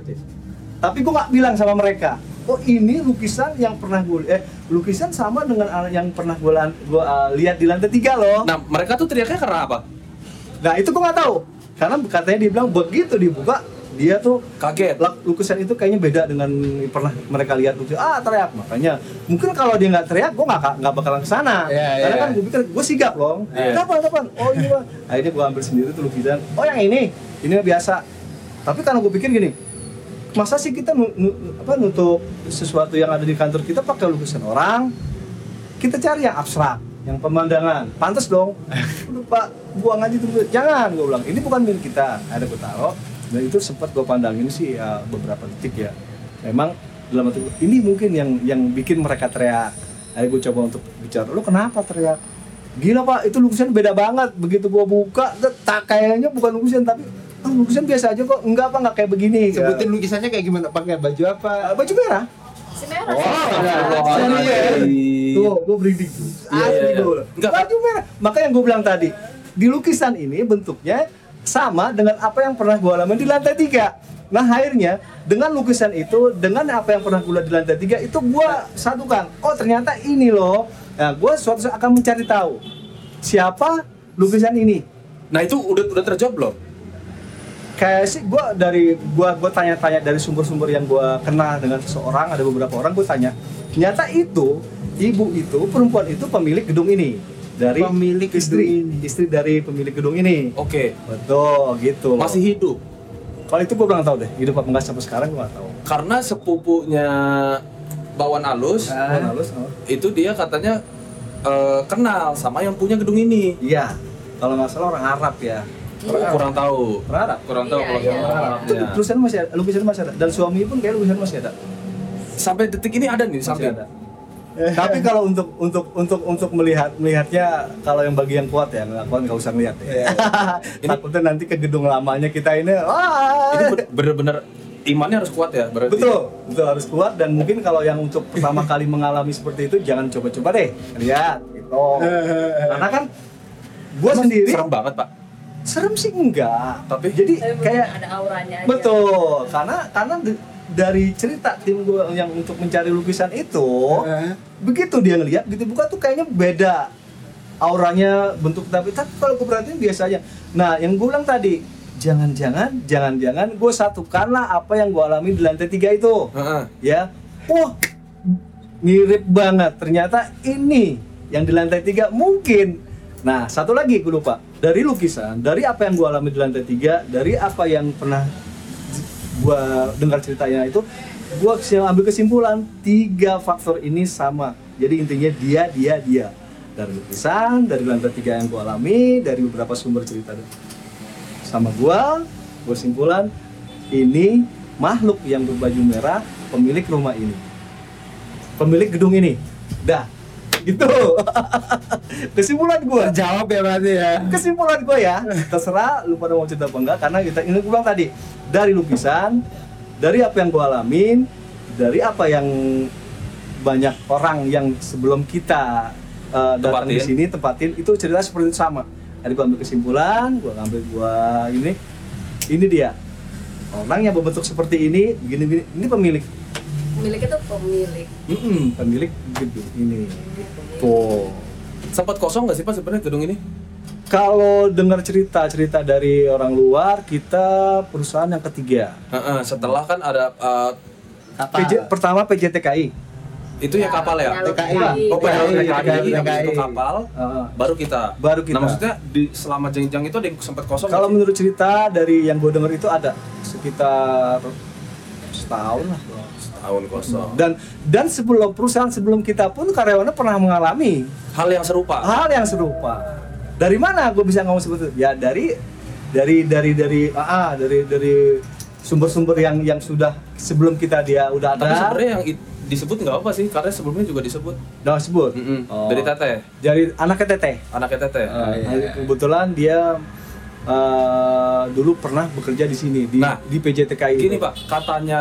tapi gue nggak bilang sama mereka oh ini lukisan yang pernah gue eh lukisan sama dengan yang pernah gue gua, uh, lihat di lantai tiga loh Nah, mereka tuh teriaknya karena apa? nah itu gue nggak tahu karena katanya dia bilang begitu dibuka dia tuh Kaget. lukisan itu kayaknya beda dengan pernah mereka lihat lukisan. Ah teriak. Makanya mungkin kalau dia nggak teriak gue nggak nggak bakalan ke sana. Iya, karena iya. kan gue pikir gue sigap loh. Iya. kenapa kenapa oh ini Bang." akhirnya gue ambil sendiri tuh lukisan. Oh yang ini. Ini biasa. Tapi karena gue pikir gini masa sih kita nu- nu- apa nutup sesuatu yang ada di kantor kita pakai lukisan orang? Kita cari yang abstrak yang pemandangan. Pantas dong. Udah pak buang aja tuh. Jangan gue bilang. Ini bukan milik kita. Ada gue taruh dan itu sempat gue pandangin sih ya beberapa detik ya. Memang dalam hati ini mungkin yang yang bikin mereka teriak. Akhirnya gue coba untuk bicara lu kenapa teriak? Gila pak itu lukisan beda banget. Begitu gue buka tak kayaknya bukan lukisan tapi ah, lukisan biasa aja kok. Enggak apa nggak kayak begini. Sebutin lukisannya kayak gimana? Pakai baju apa? Ya, baju merah. Si merah. Tuh, gue berinding Iya, Asli iya, iya. gue. Enggak. Baju merah. Makanya yang gue bilang tadi, di lukisan ini bentuknya sama dengan apa yang pernah gue alami di lantai tiga. Nah akhirnya dengan lukisan itu, dengan apa yang pernah gue di lantai tiga itu gue satukan. Oh ternyata ini loh. Nah gue suatu saat akan mencari tahu siapa lukisan ini. Nah, itu udah udah terjawab belum? Kayak sih gue dari gue gue tanya-tanya dari sumber-sumber yang gue kenal dengan seseorang ada beberapa orang gue tanya. Ternyata itu ibu itu perempuan itu pemilik gedung ini dari Pemilik istri gedung ini. istri dari pemilik gedung ini. Oke. Betul gitu. loh. Masih hidup. Kalau itu gue belum tahu deh hidup apa enggak sampai sekarang gue tahu. Karena sepupunya Bawan Alus Ah. Gua halus, oh. itu dia katanya eh, kenal sama yang punya gedung ini. Iya. Kalau nggak salah orang Arab ya. Iya. Kurang tahu. Orang Arab. Kurang tahu Iya, kalau iya. orang Itu Arabnya. lukisan masih ada, lukisan masih ada. Dan suami pun kayak lukisan masih ada. Sampai detik ini ada nih Masih samping. ada. Tapi kalau untuk untuk untuk untuk melihat melihatnya kalau yang bagi yang kuat ya nggak kuat nggak usah ngeliat ya. Ini- Takutnya nanti ke gedung lamanya kita ini, wah. Ini bener-bener imannya harus kuat ya berarti. Betul, betul harus kuat dan mungkin kalau yang untuk pertama kali mengalami seperti itu jangan coba-coba deh lihat gitu. Karena kan gue Emang sendiri serem banget, Pak. serem sih enggak. Tapi- jadi kayak ada auranya aja. betul karena karena dari cerita tim gue yang untuk mencari lukisan itu Eh. begitu dia ngeliat gitu buka tuh kayaknya beda auranya bentuk tapi tapi kalau gue perhatiin biasa aja nah yang gue bilang tadi jangan-jangan jangan-jangan gue satukanlah apa yang gue alami di lantai tiga itu. Heeh. ya. Wah mirip banget. Ternyata ini yang di lantai tiga mungkin. Nah satu lagi gue lupa. Dari lukisan dari apa yang gue alami di lantai tiga dari apa yang pernah gue dengar ceritanya itu gue ambil kesimpulan tiga faktor ini sama. Jadi intinya dia dia dia. Dari lukisan dari lantai tiga yang gue alami dari beberapa sumber cerita sama gue gue simpulan ini makhluk yang berbaju merah pemilik rumah ini. Pemilik gedung ini. Dah gitu. Kesimpulan gue Jawab ya berarti ya. kesimpulan gue ya terserah lu pada mau cerita apa enggak karena kita ini gue bilang tadi dari lukisan dari apa yang gue alamin dari apa yang banyak orang yang sebelum kita uh, datang di sini tempatin itu cerita seperti itu sama. Jadi gue ambil kesimpulan gue ambil gue ini ini dia. Orang yang berbentuk seperti ini begini begini ini pemilik Pemilik itu pemilik. Mm-mm. pemilik gedung ini tuh Sempat kosong nggak sih pak sebenarnya gedung ini? kalau dengar cerita-cerita dari orang luar kita perusahaan yang ketiga Heeh, setelah kan ada uh, PJ, pertama PJTKI itu ya kapal ya? TKI. Oh, pada TKI, TKI, TKI. itu kapal, Heeh. baru kita. Baru kita. Nah maksudnya di selama jenjang itu ada yang sempat kosong. kalau menurut cerita dari yang gue dengar itu ada sekitar setahun lah tahun kosong. dan dan sebelum perusahaan sebelum kita pun karyawannya pernah mengalami Hal yang serupa. hal yang serupa. Dari mana gue bisa ngomong seperti itu? Ya dari dari dari dari ah, ah, dari dari sumber-sumber yang yang sudah sebelum kita dia udah ada. Tapi sebenarnya yang it- disebut nggak apa sih? Karena sebelumnya juga disebut. udah sebut. Mm-mm. Oh. Dari teteh, Dari anaknya teteh. anaknya teteh. Ah, iya. Kebetulan dia eh, dulu pernah bekerja di sini di Nah, di PJTKI. Gini itu. pak, katanya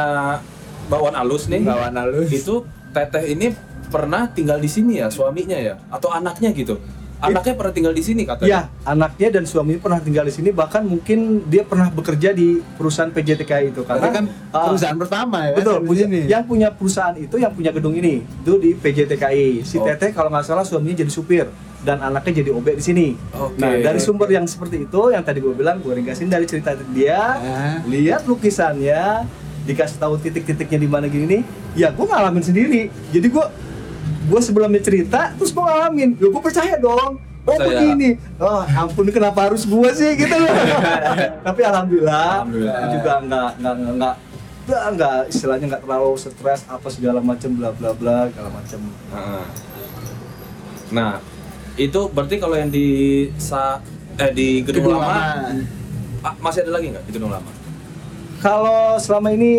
bawaan alus nih. Bawaan halus. Itu teteh ini pernah tinggal di sini ya suaminya ya? Atau anaknya gitu? Anaknya pernah tinggal di sini katanya? Ya, anaknya dan suaminya pernah tinggal di sini. Bahkan mungkin dia pernah bekerja di perusahaan PJTKI itu. Karena kan ah, perusahaan pertama ya. Betul, di punya, yang punya perusahaan itu yang punya gedung ini itu di PJTKI. Si Oh. Teteh kalau nggak salah suaminya jadi supir dan anaknya jadi obek di sini. Oke. Nah dari sumber yang seperti itu yang tadi gue bilang gue ringkasin dari cerita dia, Ah. lihat lukisannya, dikasih tahu titik-titiknya di mana gini nih, ya gue ngalamin sendiri. Jadi gue gue sebelumnya cerita terus gue ngalamin, ya gue percaya dong. Oh Percaya. begini, oh ampun kenapa harus gue sih gitu loh. Tapi alhamdulillah, Alhamdulillah. juga nggak nggak nggak nggak nggak istilahnya nggak terlalu stres apa segala macam bla bla bla segala macam. Heeh. Nah, itu berarti kalau yang di sa eh di gedung, Gedung lama, lama. ah, masih ada lagi nggak di gedung lama? Kalau selama ini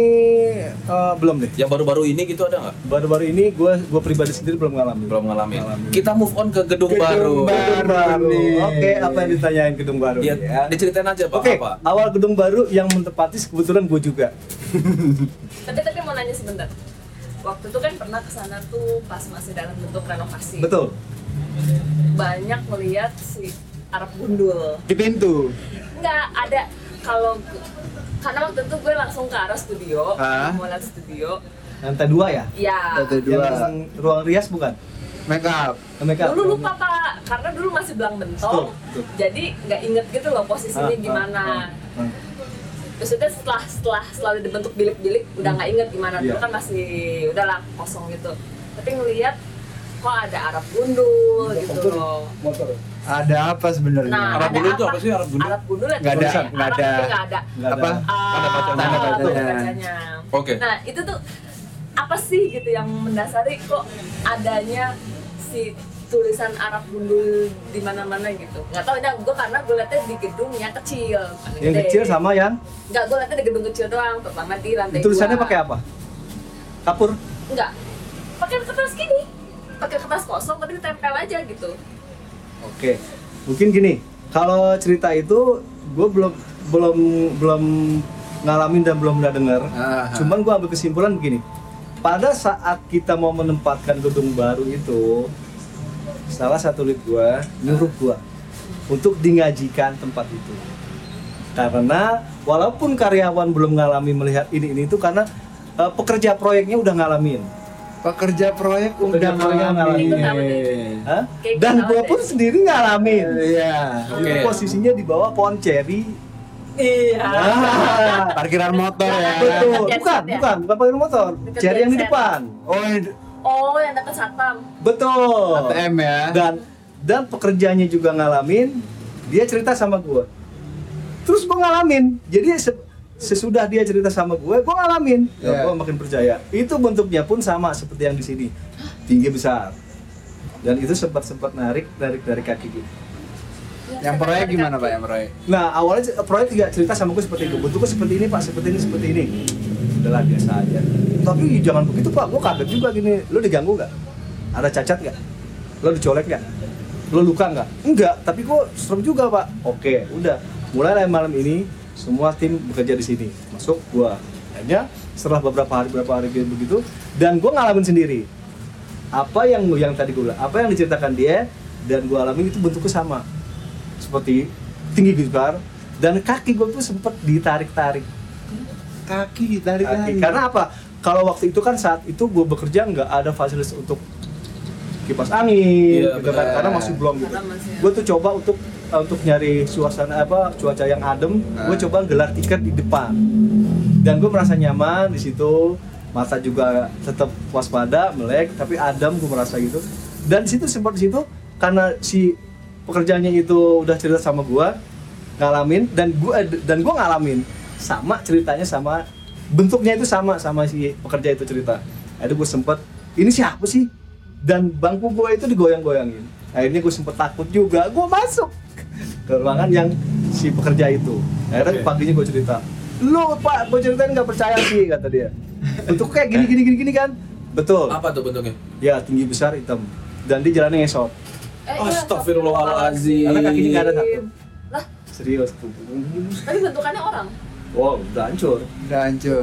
eh, belum deh. Yang baru-baru ini gitu ada nggak? Baru-baru ini gue gue pribadi sendiri belum ngalamin. Belum. Ngalamin. Kita move on ke gedung, Gedung baru. baru. Gedung baru. nih. Oke, apa yang ditanyain gedung baru? Ya, ya? diceritain aja pak Oke, apa? awal gedung baru yang mentepati kebetulan gue juga. Tapi tapi mau nanya sebentar. Waktu itu kan pernah ke sana tuh pas masih dalam bentuk renovasi. Betul. Banyak melihat si Arab gundul. di pintu. Enggak ada kalau karena waktu itu gue langsung ke arah studio, Ah. mau lihat studio. Lantai dua ya? Ya. Lantai dua. Yang ruang rias bukan? Make up. Make up. Dulu lupa pak, karena dulu masih belang bentong, Betul, jadi nggak inget gitu loh posisinya Ah, gimana. ah, ah. Maksudnya setelah setelah selalu dibentuk bilik-bilik udah nggak inget gimana dulu Iya. kan masih udahlah kosong gitu. Tapi ngelihat kok ada Arab gundul gitu loh. Motor. Ada apa sebenarnya? Nah, Arab gundul itu apa sih, Arab gundul? Arab gundul Nggak ada, nggak ada. nggak ada. Apa? ada. Ah, Tanda bacanya. Tanda bacanya. Oke. Nah itu tuh apa sih gitu yang mendasari kok adanya si tulisan Arab gundul di mana-mana gitu. Nggak tahu ya gue karena gue liatnya di gedung yang kecil. Yang gede. kecil sama yang Nggak gue liatnya di gedung kecil doang, terutama di lantai tulisannya pakai apa? Kapur. Enggak. Pakai kertas gini. Pakai kertas kosong tapi ditempel aja gitu. Oke. Mungkin gini, kalau cerita itu gue belum belum belum ngalamin dan belum pernah dengar. Aha. Cuman gue ambil kesimpulan begini. Pada saat kita mau menempatkan gedung baru itu, salah satu lead gue nyuruh gue untuk dingajikan tempat itu. Karena walaupun karyawan belum ngalami melihat ini ini itu karena eh, pekerja proyeknya udah ngalamin. Pekerja proyek udah ngalamin. Dan gitu gue pun sendiri ngalamin. Iya. Oke. Itu posisinya di bawah pohon ceri. Iya. Ah, Parkiran motor ya. betul. Bukan, ya? bukan, bukan pakai motor. Dekat Ceri yang di depan. Oh, Oh yang dekat satpam. Betul. ATM ya. Dan dan pekerjanya juga ngalamin. Dia cerita sama gue. Terus gue ngalamin. Jadi se- sesudah dia cerita sama gue, gue ngalamin. Ya, Iya. gue makin percaya. Itu bentuknya pun sama seperti yang di sini. Tinggi besar. Dan itu sempat sempat narik narik dari kaki gitu. Yang proyek gimana Pak yang proyek? Nah awalnya proyek juga cerita sama gue seperti itu Bentuknya seperti ini pak, seperti ini, seperti ini Udahlah biasa aja Tapi jangan begitu pak, gue kaget juga gini Lo diganggu nggak? Ada cacat nggak? Lo dicolek nggak? Lo luka nggak? Enggak, tapi gue serem juga pak Oke, udah Mulai dari malam ini Semua tim bekerja di sini. Masuk gue Akhirnya setelah beberapa hari beberapa hari gitu begitu dan gue ngalamin sendiri. Apa yang yang tadi gue bilang apa yang diceritakan dia dan gue alami itu bentuknya sama. Seperti tinggi besar dan kaki gue tuh sempet ditarik-tarik. Kaki dari kaki. Karena apa? Kalau waktu itu kan saat itu gue bekerja nggak ada fasilitas untuk kipas angin Iya, gitu kan. karena masih belum gitu. Gue tuh coba untuk untuk nyari suasana apa cuaca yang adem gue Ah. coba gelar tiket di depan. Dan gue merasa nyaman di situ mata juga tetap waspada melek tapi adem gue merasa gitu. Dan situ sempat di situ karena si pekerjaannya itu udah cerita sama gue ngalamin dan gue dan gue ngalamin sama ceritanya sama bentuknya itu sama sama si pekerja itu cerita. Akhirnya gue sempet ini siapa sih? Dan bangku gue itu digoyang-goyangin. Akhirnya gue sempet takut juga gue masuk ke ruangan yang si pekerja itu akhirnya Oke. paginya gue cerita lu pak gue ceritain nggak percaya sih kata dia untuk kayak gini gini gini gini kan betul Apa tuh bentuknya? ya tinggi besar hitam dan dia jalannya ngesot Eh, iya, Astagfirullahaladzim. Karena kakinya nggak ada satu. Lah, serius tuh tapi bentukannya orang. wow udah hancur Udah hancur.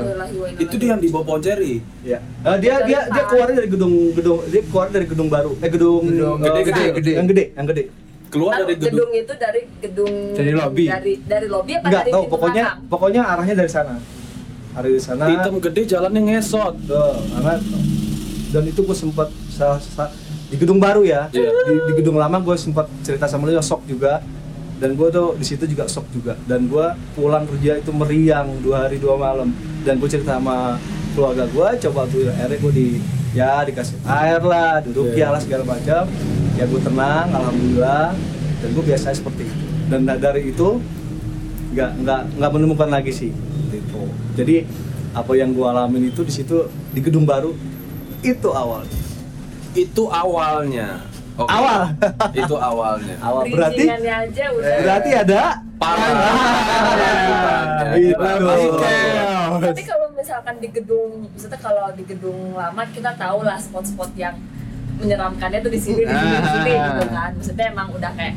Itu dia yang di bawah pohon ceri. Ya. Eh, dia dia dia keluar dari gedung gedung dia keluar dari gedung baru. Eh gedung Gedung gede, gede, gede. Yang gede, yang gede. Keluar dari gedung. gedung. itu dari gedung Dari lobby. Dari dari lobby apa Enggak dari tahu pokoknya belakang? pokoknya arahnya dari sana. Arah dari sana. Hitam gede jalannya ngesot. Tuh, karena dan itu gue sempat di gedung baru ya. Iya. Di, di gedung lama gue sempat cerita sama lu sok juga. Dan gue tuh di situ juga sok juga. Dan gue pulang kerja itu meriang dua hari dua malam. Dan gue cerita sama keluarga gue, coba tuh akhirnya gue di ya dikasih air lah, duduk ya lah segala macam. Ya gue tenang, alhamdulillah. Dan gue biasa seperti itu. Dan dari itu nggak nggak nggak menemukan lagi sih itu jadi apa yang gua alamin itu di situ di gedung baru itu awal Itu awalnya. Oke. Awal. itu awalnya. awal berarti aja udah. berarti ada Parah. Itu. Tapi kalau misalkan di gedung, maksudnya kalau di gedung lama kita tahu lah spot-spot yang menyeramkannya tuh di sini, di sini, di sini Ah. gitu kan. Maksudnya emang udah kayak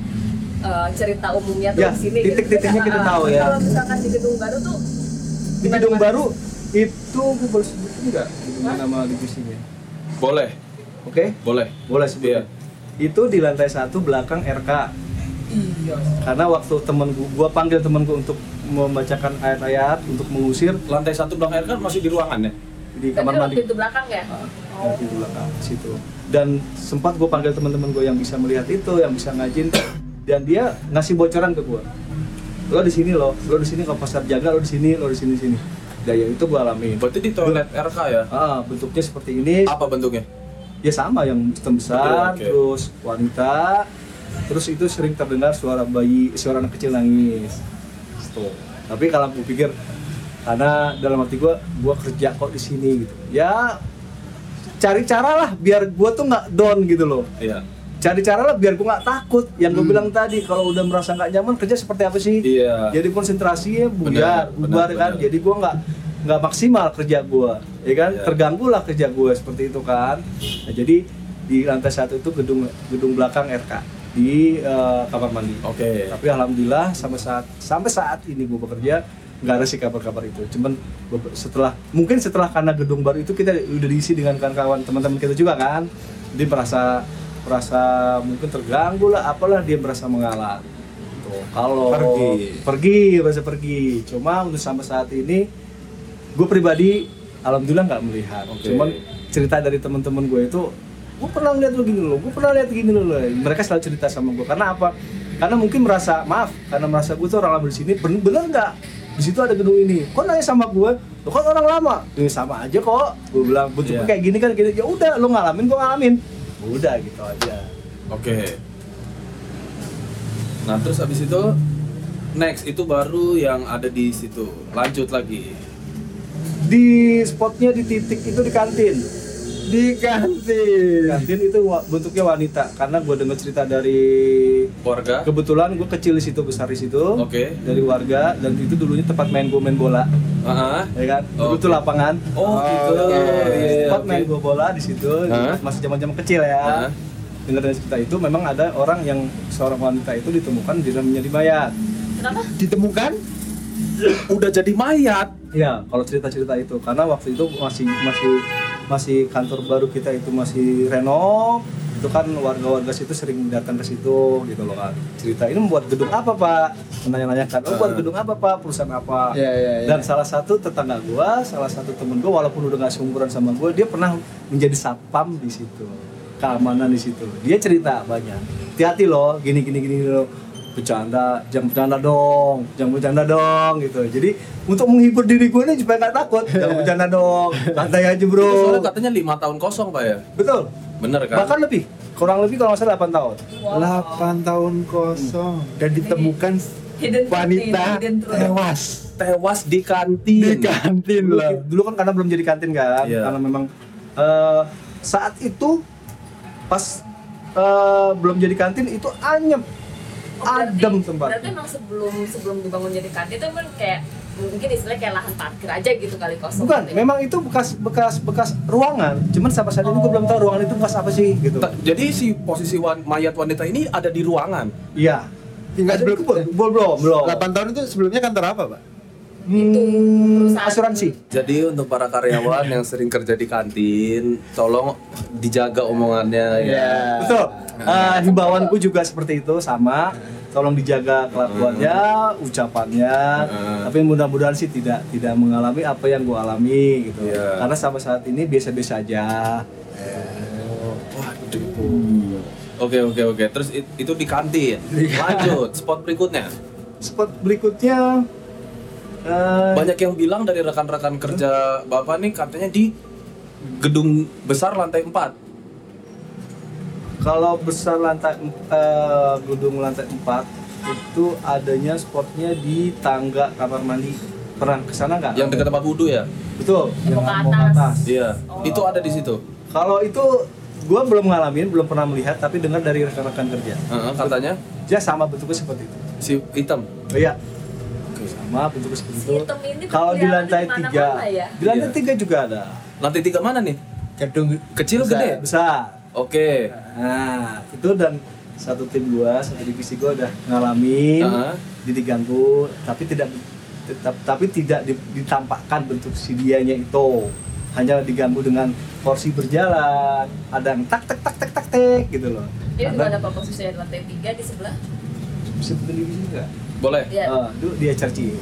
eh, cerita umumnya tuh Ya, di sini. titik-titiknya gitu. kita Ah, tahu ya. Kalau misalkan di gedung baru tuh di gedung baru itu gua boleh sebutin nggak dengan nama divisinya Boleh, oke boleh. boleh sebutin Iya. itu di lantai satu belakang RK Iya. karena waktu temen gua, gua panggil temen gua untuk membacakan ayat-ayat untuk mengusir Lantai satu belakang air kan masih di ruangan ya? di kamar mandi pintu belakang ya? Ah, yang di belakang situ dan sempat gue panggil teman-teman gue yang bisa melihat itu yang bisa ngajin dan dia ngasih bocoran ke gue lo di sini lo lo di sini kalau pasar jaga lo di sini lo di sini sini daya itu gue alami Berarti di toilet RK ya? ah bentuknya seperti ini Apa bentuknya? ya sama yang besar oke. terus wanita terus itu sering terdengar suara bayi suara anak kecil nangis Gitu. tapi kalau gue pikir karena dalam hati gue gue kerja kok di sini gitu ya cari cara lah biar gue tuh nggak down gitu loh Iya. cari cara lah biar gue nggak takut yang gue bilang tadi kalau udah merasa nggak nyaman kerja seperti apa sih Iya. jadi konsentrasinya Benar, bubar benar, kan benar. jadi gue nggak nggak maksimal kerja gue ya kan Iya. terganggu lah kerja gue seperti itu kan nah, jadi di lantai satu itu gedung gedung belakang RK di eh, kamar mandi. Oke. tapi alhamdulillah sampai saat sampai saat ini gue bekerja nggak ada sih kabar-kabar itu. Cuman setelah mungkin setelah karena gedung baru itu kita udah diisi dengan kawan-kawan teman-teman kita juga kan. Dia merasa merasa mungkin terganggu lah apalah dia merasa mengalah. Tuh, kalau Pergi. pergi merasa pergi. Cuma untuk sampai saat ini gue pribadi alhamdulillah nggak melihat. Oke. cuman cerita dari teman-teman gue itu gue pernah lihat lo gini lo gue pernah lihat gini lo mereka selalu cerita sama gue karena apa? Karena mungkin merasa maaf karena merasa gue tuh orang lama di sini bener bener nggak? Di situ ada gedung ini. Kok nanya sama gue lo kan orang lama? Ini sama aja kok gue bilang. Bentuknya Iya. kayak gini kan gini. Ya udah lo ngalamin gue ngalamin. Udah gitu aja. Oke. Nah, terus habis itu next itu baru yang ada di situ. Lanjut lagi. di spotnya di titik itu di kantin Di kantin. kantin itu bentuknya wanita karena gue dengar cerita dari Warga. kebetulan gue kecil di situ besar di situ Oke. dari warga dan itu dulunya tempat main gue main bola Ah, ya kan dulu Oke. tuh lapangan Oh, gitu. Oke. Iya, tempat oke. main gue bola di situ Hah? masih zaman zaman kecil ya Hah? dengar dari cerita itu memang ada orang yang seorang wanita itu ditemukan di dalam menjadi mayat Kenapa? Ditemukan Udah jadi mayat. ya kalau cerita cerita itu karena waktu itu masih masih masih kantor baru kita itu masih renov. Itu kan warga-warga situ sering datang ke situ gitu loh kan cerita ini membuat gedung apa pak? Menanyakan oh buat gedung apa pak? Perusahaan apa? Iya, iya, iya. dan salah satu tetangga gua salah satu temen gua walaupun udah nggak seumuran sama gua dia pernah menjadi satpam di situ. Keamanan di situ. Dia cerita banyak. Hati-hati loh gini gini gini loh bercanda jangan bercanda dong jangan bercanda dong gitu. Jadi untuk menghibur diri gue nih supaya nggak takut jangan bercanda dong. Santai aja Itu bro soalnya katanya lima tahun kosong pak ya. betul. Bener kan? bahkan lebih kurang lebih kalau nggak salah 8 tahun. 8 tahun kosong. Dan ditemukan Hidden wanita ini, hidden tewas. Tewas di kantin. di kantin dulu, lah. dulu kan karena belum jadi kantin kan Iya. karena memang eh, saat itu pas eh, belum jadi kantin itu anyep adem tempat Berarti emang sebelum sebelum dibangun jadi kantin itu emang kayak mungkin istilahnya kayak lahan parkir aja gitu kali kosong. bukan gitu ya. memang itu bekas bekas bekas ruangan cuman sampai saat ini gue belum tahu ruangan itu bekas apa sih gitu Ta- Jadi si posisi wan- mayat wanita ini ada di ruangan. iya Tinggal sebelum belum belum belum 8 tahun itu sebelumnya kantor apa, Pak? Hmm, perusahaan. asuransi Jadi untuk para karyawan yang sering kerja di kantin, tolong dijaga omongannya ya. Iya. betul Eh, himbauanku juga seperti itu sama tolong dijaga kelakuannya ucapannya Hmm. tapi mudah-mudahan sih tidak tidak mengalami apa yang gua alami gitu Iya. karena sampai saat ini biasa-biasa aja Waduh. Oke oke oke. Terus it- itu di kantin. Lanjut spot berikutnya. spot berikutnya eh, Banyak yang bilang dari rekan-rekan kerja bapak nih katanya di gedung besar lantai 4 kalau besar lantai eh, gedung lantai 4 itu adanya spotnya di tangga kamar mandi pernah ke sana nggak yang dekat tempat wudhu ya. betul Yang mau ke mau atas. Iya. Oh. Itu ada di situ. Kalau itu gua belum ngalamin, belum pernah melihat, tapi dengar dari rekan-rekan kerja. Heeh, katanya Dia sama bentuknya seperti itu. si hitam. Oh iya, sama bentuknya seperti Si itu. Kalau di lantai di tiga, ya? di lantai Iya. tiga juga ada. Lantai tiga mana nih? Gedung Kecil Besar, gede? Besar. Oke. Nah, itu dan satu tim gua, satu divisi gua udah ngalamin, Heeh. dia diganggu, tapi tidak tetap tapi tidak di- ditampakkan bentuk si dianya itu hanya diganggu dengan porsi berjalan ada yang tak tak tak tak tak tak gitu loh juga Karena- ada apa posisinya di lantai tiga di sebelah? bisa divisi juga Boleh. Iya. Ah, itu dia cerci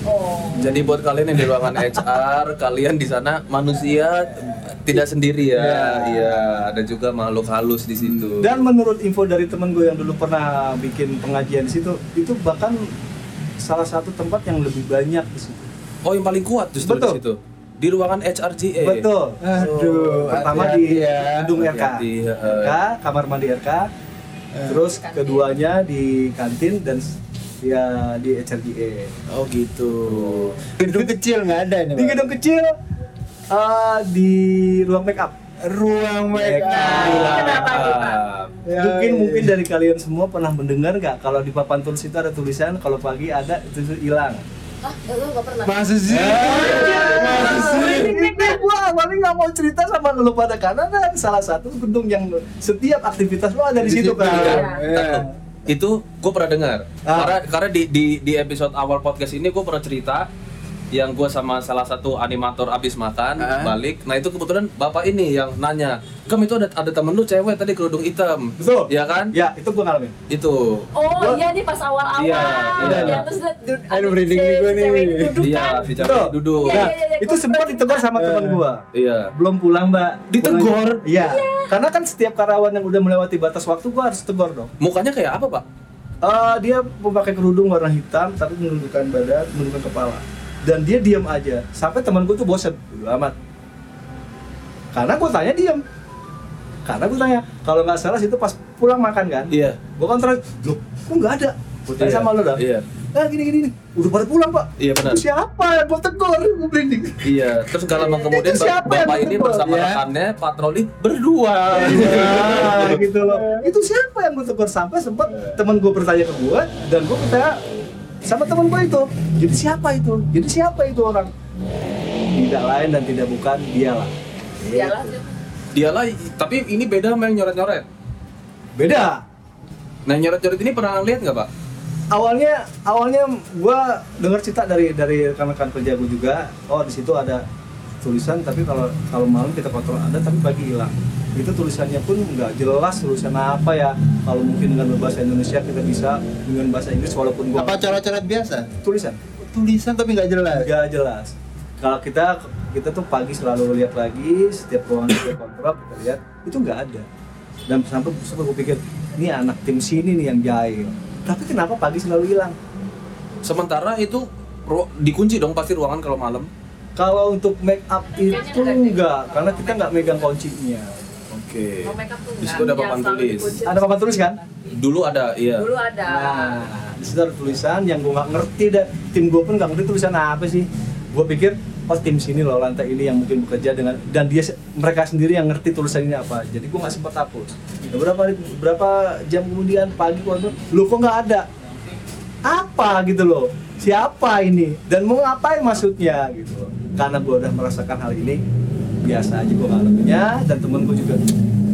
Oh. Jadi buat kalian yang di ruangan HR, kalian di sana manusia tidak sendiri ya. Iya. Iya, ada juga makhluk halus di situ. Dan menurut info dari temen gue yang dulu pernah bikin pengajian di situ, itu bahkan salah satu tempat yang lebih banyak di situ. Oh, yang paling kuat justru Betul. di situ. Di ruangan HRGA. Betul. Aduh, Pertama hati-hati di ya. gedung RK. Hati-hati, ya. RK, kamar mandi RK. Terus Kantin. keduanya di kantin dan s- ya di HRGA. Oh, gitu. Gedung kecil nggak ada ini. Di gedung kecil eh, di ruang make up. ruang make up. Kenapa nih, Pak? Ya, mungkin iya. mungkin dari kalian semua pernah mendengar nggak kalau di papan tulis itu ada tulisan kalau pagi ada itu tuh hilang. Hah, gak tau, gak pernah. Masa sih? Ini gua awalnya nggak mau cerita sama lu pada karena kan salah satu gedung yang setiap aktivitas lo ada di, Di situ situ, kan. iya. Itu gue pernah dengar. Ah. Karena karena di, di di episode awal podcast ini gue pernah cerita yang gue sama salah satu animator abis makan Ah. balik. Nah itu kebetulan bapak ini yang nanya, Gam itu ada ada temen lu cewek tadi kerudung hitam. Betul. Ya kan? Ya itu gua ngalamin. Itu. Oh Gua- iya nih pas awal-awal. Iya, iya. Ya, terus Aduh, merinding nih cewek nih. Iya, kan. si cewek duduk. Iya, Nah, iya, iya, itu sempat ditegur sama Eh. teman gua. Iya. Belum pulang, Mbak. Ditegur? Iya. Karena kan setiap karyawan yang udah melewati batas waktu gua harus tegur dong. Mukanya kayak apa, Pak? Eh, dia memakai kerudung warna hitam tapi menundukkan badan, menundukkan kepala. Dan dia diam aja. Sampai teman gue tuh bosen, amat. Karena gue tanya diam. Karena gue tanya, kalau nggak salah situ pas pulang makan kan, Iya. gue kontrol, loh, kok nggak ada? Gue tanya Iya. sama lo dong. Iya. Nah gini gini nih, udah pada pulang pak. Iya, benar. Itu siapa yang gue tegur? Gue merinding. Iya, terus gak lama kemudian Itu bap- siapa yang bapak ini bersama Ya. rekannya patroli berdua. Nah, gitu loh. Itu siapa yang gue tegur sampai sempat temen gue bertanya ke gue dan gue bertanya sama temen gue itu. Jadi siapa itu? Jadi siapa itu orang? Tidak lain dan tidak bukan dialah. Dialah. Dialah, tapi ini beda sama yang nyoret-nyoret. Beda. Nah, yang nyoret-nyoret ini pernah lihat nggak, Pak? Awalnya awalnya gue dengar cerita dari dari rekan-rekan kerja gue juga. Oh di situ ada tulisan tapi kalau kalau malam kita kontrol ada tapi pagi hilang. itu tulisannya pun nggak jelas tulisan apa ya kalau mungkin dengan bahasa Indonesia kita bisa dengan bahasa Inggris walaupun gua Apa coret-coret biasa? tulisan Tulisan tapi nggak jelas. nggak jelas kalau kita kita tuh pagi selalu lihat lagi setiap ruangan setiap kontrak kita lihat itu nggak ada dan sampai sampai gue pikir ini anak tim sini nih yang jahil tapi kenapa pagi selalu hilang Sementara itu dikunci dong pasti ruangan kalau malam. Kalau untuk make up itu enggak deh. enggak karena kita nggak megang kuncinya Oke. Mau make up tuh Di situ ada papan tulis. ada papan tulis kan Dulu ada, iya. Dulu ada. Nah, di situ ada tulisan yang gue nggak ngerti dah. Tim gue pun nggak ngerti tulisan apa sih. Gue pikir, oh tim sini loh lantai ini yang mungkin bekerja dengan dan dia mereka sendiri yang ngerti tulisan ini apa. Jadi gue nggak sempat hapus. Beberapa berapa jam kemudian pagi gue bilang, lu kok nggak ada? Apa gitu loh? Siapa ini? Dan mau ngapain maksudnya gitu. Karena gue udah merasakan hal ini, biasa aja gue ngalaminnya dan temen gue juga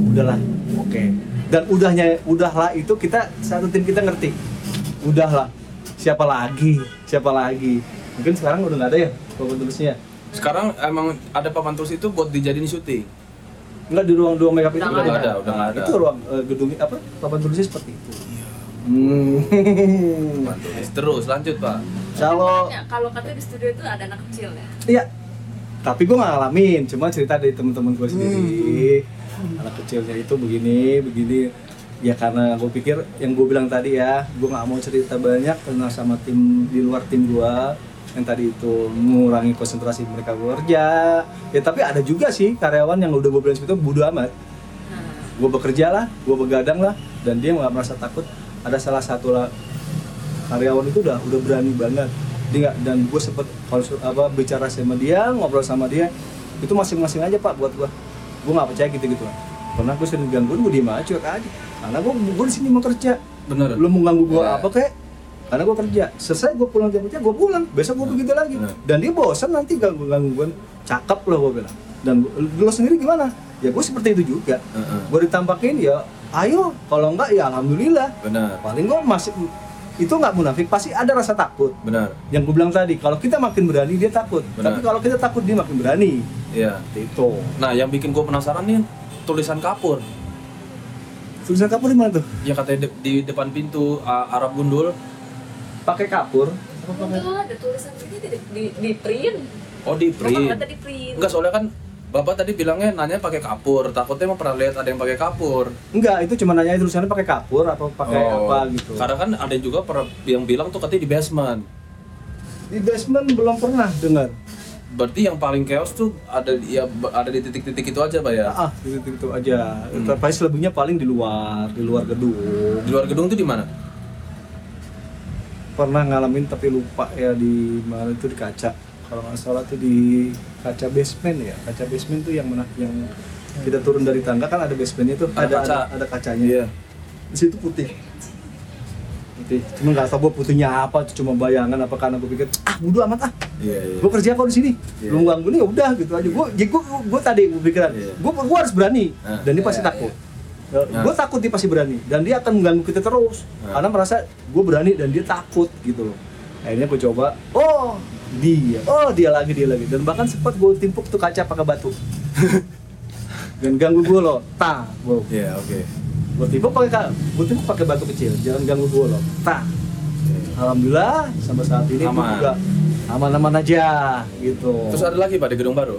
udahlah oke. Dan udahnya udahlah itu kita satu tim kita ngerti. Udahlah siapa lagi? Siapa lagi? Mungkin sekarang udah nggak ada ya papan tulisnya? Sekarang emang ada papan tulis itu buat dijadiin syuting. nggak di ruang dua makeup itu Udah nggak ada, udah nggak ada. itu ruang eh, gedung apa? Papan tulisnya seperti itu hmm. Terus lanjut, Pak. kalau Tanya, kalau katanya di studio itu ada anak kecil ya. iya. Tapi gue nggak ngalamin cuma cerita dari teman-teman gue sendiri. Anak kecilnya itu begini begini. Ya karena gue pikir yang gue bilang tadi ya gue nggak mau cerita banyak karena sama tim di luar tim gue yang tadi itu. Mengurangi konsentrasi mereka bekerja. Ya tapi ada juga sih karyawan yang udah gue bilang itu bodo amat. Nah, gue bekerja lah gue begadang lah dan dia nggak merasa takut ada salah satu lah karyawan itu udah udah berani banget. Dia nggak dan gue sempet konsul apa bicara sama dia ngobrol sama dia itu masing-masing aja pak buat gue gue nggak percaya gitu gitu karena gue sering gangguin gue diem aja cuek aja. Karena gue gue di sini mau kerja. Bener. lu mau ganggu gue Ya. apa kek? Karena gue kerja. Selesai gue pulang jam kerja gue pulang. Besok gue begitu lagi. Benar. dan dia bosan nanti ganggu ganggu gue cakep loh gue bilang. Dan lo sendiri gimana? Ya gue seperti itu juga. Heeh. gue ditampakin ya ayo kalau enggak ya alhamdulillah Benar. paling gue masih itu nggak munafik pasti ada rasa takut Benar. yang gue bilang tadi kalau kita makin berani dia takut Benar. tapi kalau kita takut dia makin berani Iya. Itu Nah, yang bikin gue penasaran nih tulisan kapur. tulisan kapur di mana tuh Ya katanya de- di depan pintu uh, Arab Gundul. pakai kapur enggak ada tulisan ini di, di, di print. Oh, di Bapak print. kata di print. Enggak, soalnya kan Bapak tadi bilangnya nanya pakai kapur. Takutnya emang pernah lihat ada yang pakai kapur. enggak itu cuma nanya tulisannya pakai kapur apa pakai Oh. apa gitu Karena kan ada juga yang bilang tuh katanya di basement. di basement belum pernah dengar Berarti yang paling chaos tuh ada di- ya ada di titik-titik itu aja, Pak ya. ah gitu gitu aja Hmm. tapi selebihnya paling di luar di luar gedung Di luar gedung tuh di mana? pernah ngalamin tapi lupa ya di mana itu di kaca kalau nggak salah tuh di kaca basement ya kaca basement tuh yang mana yang kita turun dari tangga kan ada basementnya tuh Ada ada kaca. ada, ada kacanya Iya. di situ putih putih cuma nggak tahu gua putihnya apa tuh cuma bayangan apa karena gue pikir ah bodo amat ah Iya, iya. gue kerja kok di sini Iya. lu ganggu nih ya udah gitu aja gue jadi gue gue tadi gue pikiran Iya. gue gue harus berani Nah. dan dia pasti Iya, takut Nah. gue takut dia pasti berani dan dia akan mengganggu kita terus Nah. karena merasa gue berani dan dia takut gitu loh akhirnya gue coba oh dia. Oh dia lagi dia lagi. Dan bahkan sempat gue timpuk tuh kaca pakai batu. Dan ganggu gue loh. Ta gue Iya, oke. gue timpuk pakai ka- gue timpuk pakai batu kecil. Jangan ganggu gue loh. Ta. Alhamdulillah sampai saat ini gue Aman. juga aman-aman aja gitu. Terus ada lagi Pak di gedung baru?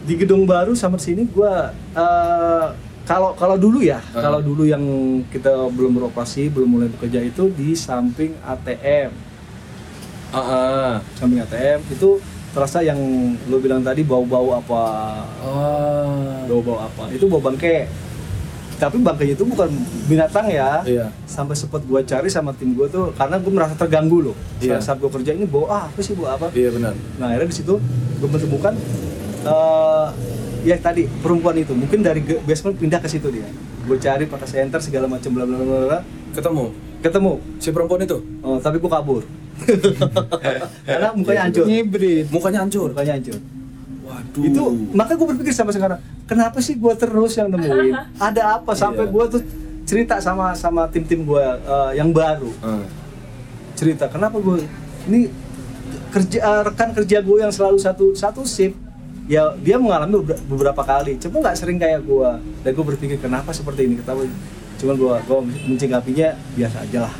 di gedung baru sama sini gua eh, kalau kalau dulu ya Uh. kalau dulu yang kita belum beroperasi belum mulai bekerja itu di samping ATM Heeh. samping ATM itu terasa yang lo bilang tadi bau-bau apa Oh. bau-bau apa itu bau bangke tapi bangkainya itu bukan binatang ya Iya. sampai sempat gua cari sama tim gua tuh karena gua merasa terganggu loh Iya. saat gua kerja ini bau ah, apa sih bau apa Iya benar. Nah akhirnya di situ gue menemukan eh ya tadi perempuan itu mungkin dari basement pindah ke situ dia. Gue cari pakai senter segala macam bla bla, bla. Ketemu ketemu. si perempuan itu. Oh, tapi gue kabur. Karena mukanya hancur. Hybrid. Mukanya hancur. Mukanya hancur. Waduh. Itu maka gue berpikir sampai sekarang, kenapa sih gue terus yang nemuin? Ada apa sampai Iya. gue tuh cerita sama sama tim-tim gue eh, yang baru Heeh. cerita kenapa gue ini kerja eh, rekan kerja gue yang selalu satu satu shift ya dia mengalami beber- beberapa kali cuma nggak sering kayak gua dan gue berpikir kenapa seperti ini ketahui cuma gua gua mencikapinya biasa aja lah.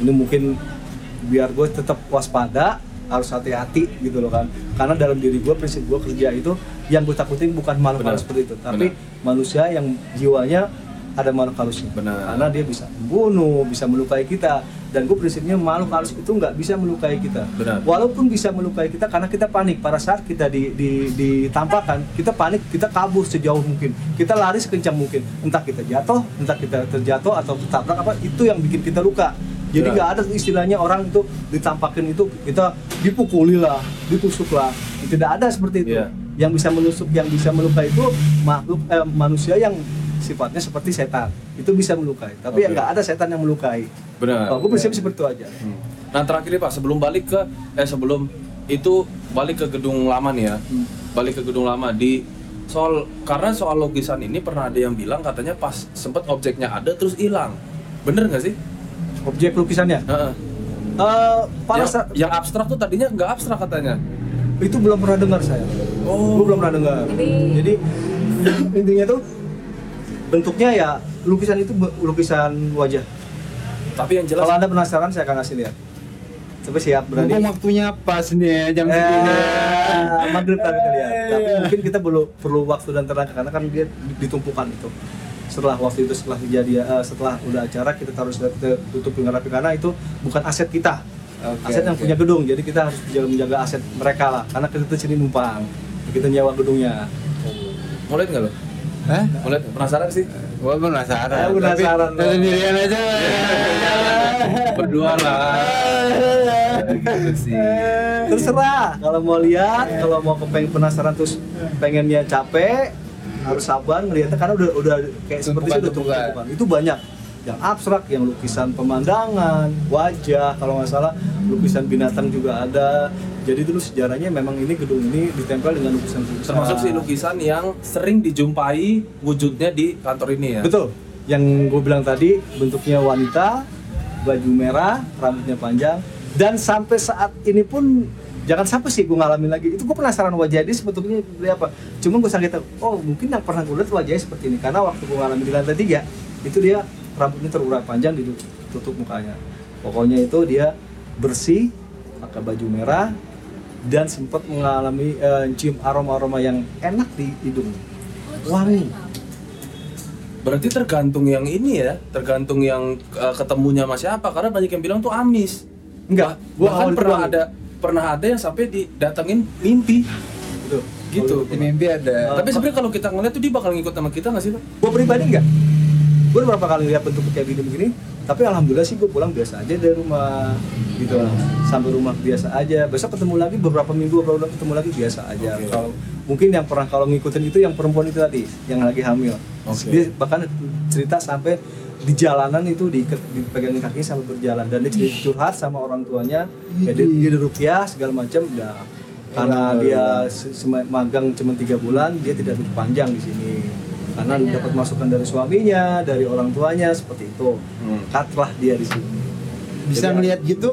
Ini mungkin biar gue tetap waspada harus hati-hati gitu loh kan. Karena dalam diri gue prinsip gue kerja itu yang gue takutin bukan makhluk seperti itu. Tapi Benar. manusia yang jiwanya ada makhluk halusnya. Benar. karena dia bisa membunuh bisa melukai kita. Dan gue prinsipnya makhluk halus itu nggak bisa melukai kita. Benar. walaupun bisa melukai kita karena kita panik. Pada saat kita di, di, ditampakkan kita panik kita kabur sejauh mungkin. Kita lari sekencang mungkin. Entah kita jatuh entah kita terjatuh atau ketabrak apa itu yang bikin kita luka. Jadi nggak ada istilahnya orang itu ditampakin itu kita dipukuli lah ditusuk lah tidak ada seperti itu. Iya. yang bisa menusuk yang bisa melukai itu makhluk eh, manusia yang sifatnya seperti setan itu bisa melukai tapi Oke. yang nggak ada setan yang melukai Benar. Gue prinsip seperti itu aja Hmm. Nah terakhir nih Pak, sebelum balik ke eh sebelum itu balik ke gedung lama nih ya, Hmm. balik ke gedung lama di soal karena soal lukisan ini pernah ada yang bilang katanya pas sempet objeknya ada terus hilang, bener nggak sih? objek lukisannya Heeh. Eh, pada yang, yang abstrak tuh tadinya nggak abstrak katanya. itu belum pernah dengar saya Oh. Gue belum pernah dengar jadi intinya tuh bentuknya ya lukisan itu lukisan wajah Tapi yang jelas kalau anda penasaran saya akan kasih lihat coba siap berani Mumpung waktunya pas nih ya, jam segini. Eh, maghrib kan kita lihat. Tapi mungkin kita perlu perlu waktu dan tenaga karena kan dia ditumpukan itu. Setelah waktu itu setelah kejadian eh, setelah udah acara kita taruh sudah kita tutup dengan rapi karena itu bukan aset kita. Oke, aset yang oke. punya gedung. Jadi kita harus menjaga, menjaga aset mereka lah karena kita sini numpang. Kita nyewa gedungnya. mau lihat nggak lo? Hah? Mau lihat? Penasaran sih? Gua penasaran. Eh, penasaran, Tapi, sendirian aja. Berdua lah. gitu sih. Terserah kalau mau lihat, kalau mau kepengen penasaran terus pengennya capek harus sabar ngelihatnya karena udah udah kayak seperti itu tumpukan. Itu banyak yang abstrak, yang lukisan pemandangan, wajah kalau nggak salah lukisan binatang juga ada. Jadi dulu sejarahnya memang ini gedung ini ditempel dengan lukisan-lukisan. Termasuk sih lukisan yang sering dijumpai wujudnya di kantor ini ya. Betul. Yang gue bilang tadi bentuknya wanita, baju merah, rambutnya panjang, dan sampai saat ini pun jangan sampai sih gue ngalamin lagi. Itu gue penasaran wajah dia sebetulnya seperti apa. Cuma gue sakit oh mungkin yang pernah gue lihat wajahnya seperti ini karena waktu gue ngalamin di lantai tiga itu dia rambutnya terurai panjang ditutup mukanya. Pokoknya itu dia bersih, pakai baju merah, dan sempat mengalami eh, cium aroma-aroma yang enak di hidung. Wangi. Berarti tergantung yang ini ya, tergantung yang uh, ketemunya sama siapa. Karena banyak yang bilang tuh amis. Enggak, gua bahkan pernah doang. ada pernah ada yang sampai didatengin mimpi Gitu. gitu. Di mimpi ada. Tapi sebenarnya kalau kita ngeliat tuh dia bakal ngikut sama kita nggak sih pak? Gue pribadi enggak. Gue beberapa kali lihat bentuk kayak gini begini, tapi alhamdulillah sih gue pulang biasa aja dari rumah gitu lah. Sampai rumah biasa aja. Besok ketemu lagi beberapa minggu bulan ketemu lagi biasa aja. Oke. Kalau mungkin yang pernah kalau ngikutin itu yang perempuan itu tadi, yang lagi hamil. Oke. Dia bahkan cerita sampai di jalanan itu diikat dipegangin kakinya sampai berjalan dan dia cerita curhat sama orang tuanya ya dia, dia dirupiah segala macam udah karena dia magang cuma tiga bulan dia tidak panjang di sini karena Makanya. dapat masukan dari suaminya dari orang tuanya seperti itu Hmm. dia di sini Bisa Jadi, ngelihat gitu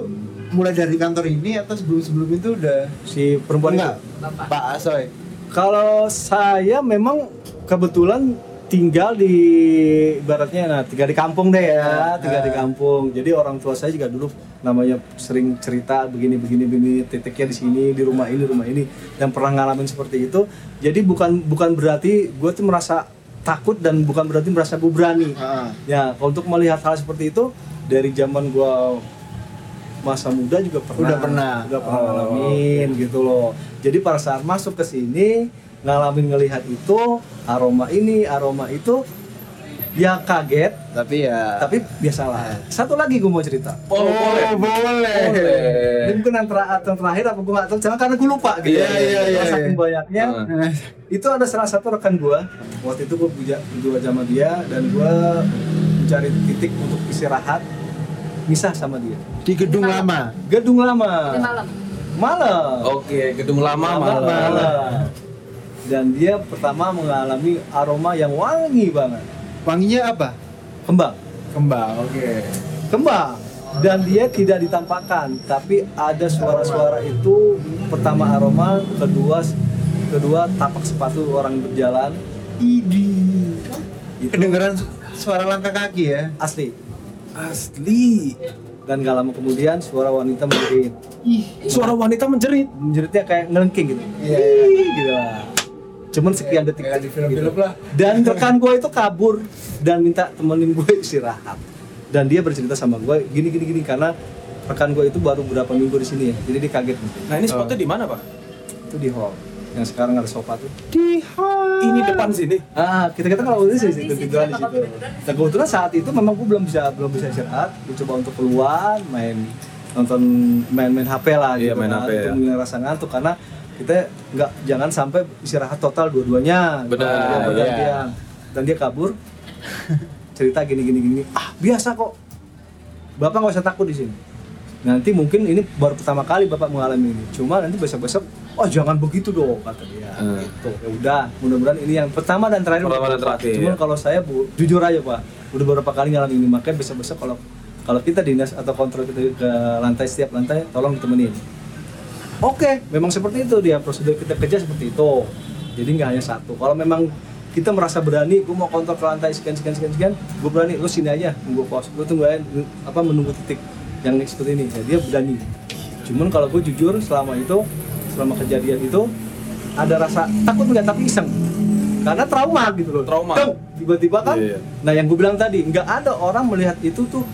mulai dari kantor ini atau sebelum-sebelum itu udah si perempuan enggak Bapak. Pak Asoy. kalau saya memang kebetulan tinggal di ibaratnya nah tinggal di kampung deh ya tinggal di kampung jadi orang tua saya juga dulu namanya sering cerita begini begini begini titiknya di sini di rumah ini rumah ini dan pernah ngalamin seperti itu jadi bukan bukan berarti gue tuh merasa takut dan bukan berarti merasa gue berani Heeh. ya untuk melihat hal seperti itu dari zaman gue masa muda juga pernah Udah pernah. udah pernah Oh. ngalamin gitu loh jadi pada saat masuk ke sini ngalamin ngelihat itu aroma ini aroma itu ya kaget Tapi ya tapi biasalah satu lagi gue mau cerita Oh, boleh. boleh. ini mungkin yang, ter- yang terakhir apa gue nggak tahu karena gue lupa gitu Iya, iya, iya, saking iya. banyaknya Heeh. itu ada salah satu rekan gua waktu itu gua puja berdua sama dia dan gua mencari titik untuk istirahat misah sama dia Di gedung Di lama. gedung lama Di malam. malam Oke, gedung lama Malam, malam. malam. dan dia pertama mengalami aroma yang wangi banget Wanginya apa? kembang Kembang. Oke. kembang dan dia tidak ditampakkan tapi ada suara-suara itu pertama aroma kedua kedua tapak sepatu orang berjalan idi itu Kedengeran su- suara langkah kaki ya. asli Asli. dan gak lama kemudian suara wanita menjerit Suara wanita menjerit. menjeritnya kayak ngelengking gitu Iya. Ih, gitu lah cuman sekian detik Kayak di gitu. film-film lah. dan rekan gue itu kabur dan minta temenin gue istirahat dan dia bercerita sama gue gini gini gini karena rekan gue itu baru beberapa minggu di sini ya jadi dia kaget Nah, ini spotnya di mana, Pak? itu di hall yang sekarang ada sofa tuh Di hall. Ini depan sini. ah kita kita kalau udah sih Di situ situ, tiduran di situ dan kebetulan saat itu memang gue belum bisa belum bisa istirahat gue coba untuk keluar main nonton main-main HP lah Iya, gitu main kan, HP, ya. rasa ngantuk karena kita nggak jangan sampai istirahat total dua-duanya. Benar, Yang iya. bergantian. dan dia kabur. Cerita gini gini gini. Ah biasa kok. Bapak nggak usah takut di sini. Nanti mungkin ini baru pertama kali bapak mengalami ini. Cuma nanti besok besok oh jangan begitu dong kata dia. Hmm. gitu. Ya udah mudah-mudahan ini yang pertama dan terakhir Pertama dan terakhir, cuman ya. kalau saya bu jujur aja pak udah beberapa kali ngalamin ini. Makanya besok besok kalau kalau kita dinas atau kontrol kita ke lantai setiap lantai tolong ditemenin oke memang seperti itu dia prosedur kita kerja seperti itu jadi nggak hanya satu kalau memang kita merasa berani, gue mau kontrol ke lantai sekian sekian sekian sekian, gue berani, lu sini aja, tunggu pos, lu tunggu aja, apa menunggu titik yang seperti ini, ya, dia berani. Cuman kalau gue jujur selama itu, selama kejadian itu ada rasa takut nggak tapi iseng, karena trauma gitu loh. Trauma. Tiba-tiba kan, Iya, iya. nah yang gue bilang tadi nggak ada orang melihat itu tuh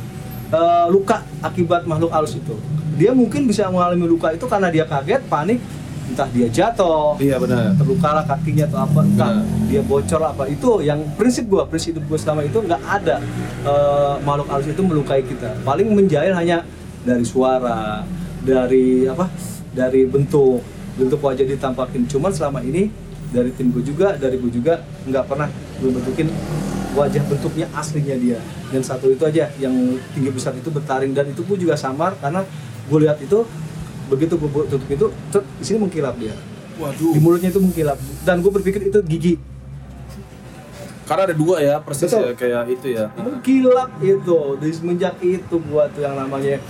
eh, luka akibat makhluk halus itu. Dia mungkin bisa mengalami luka itu karena dia kaget, panik, entah dia jatuh, Iya, benar. terluka lah kakinya atau apa entah Benar. dia bocor apa. Itu yang prinsip gua prinsip hidup gua selama itu nggak ada eh, makhluk halus itu melukai kita. Paling menjahil hanya dari suara dari apa dari bentuk. Bentuk wajah ditampakin. Cuman selama ini dari tim gue juga dari gue juga nggak pernah gue bentukin wajah bentuknya aslinya dia. Dan satu itu aja yang tinggi besar itu bertaring. Dan itu pun juga samar karena gue lihat itu begitu gue tutup itu cet, di sini mengkilap dia di Waduh. mulutnya itu mengkilap dan gue berpikir itu gigi Karena ada dua ya, persis Betul. ya kayak itu ya. mengkilap itu dari semenjak itu gua tuh yang namanya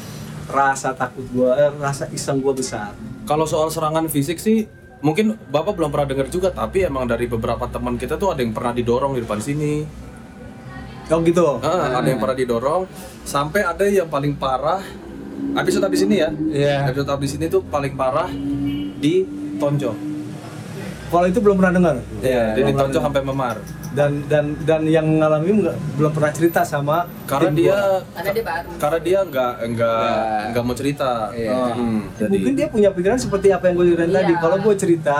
rasa takut gua eh, rasa iseng gua besar Kalau soal serangan fisik sih mungkin Bapak belum pernah dengar juga, tapi emang dari beberapa teman kita tuh ada yang pernah didorong di depan sini. oh gitu Ah, ada yang pernah didorong sampai ada yang paling parah episode habis ini ya. Iya. Episode habis ini tuh paling parah di tonjok. kalau itu belum pernah dengar Iya, dia belum ditonjok pernah sampai memar. dan dan dan yang ngalamin nggak belum pernah cerita sama Karena tim dia gua. Karena dia baru. karena dia nggak nggak Nggak. nggak mau cerita. Iya. Hmm, jadi mungkin dia punya pikiran seperti apa yang gue ceritain Iya. tadi kalau gue cerita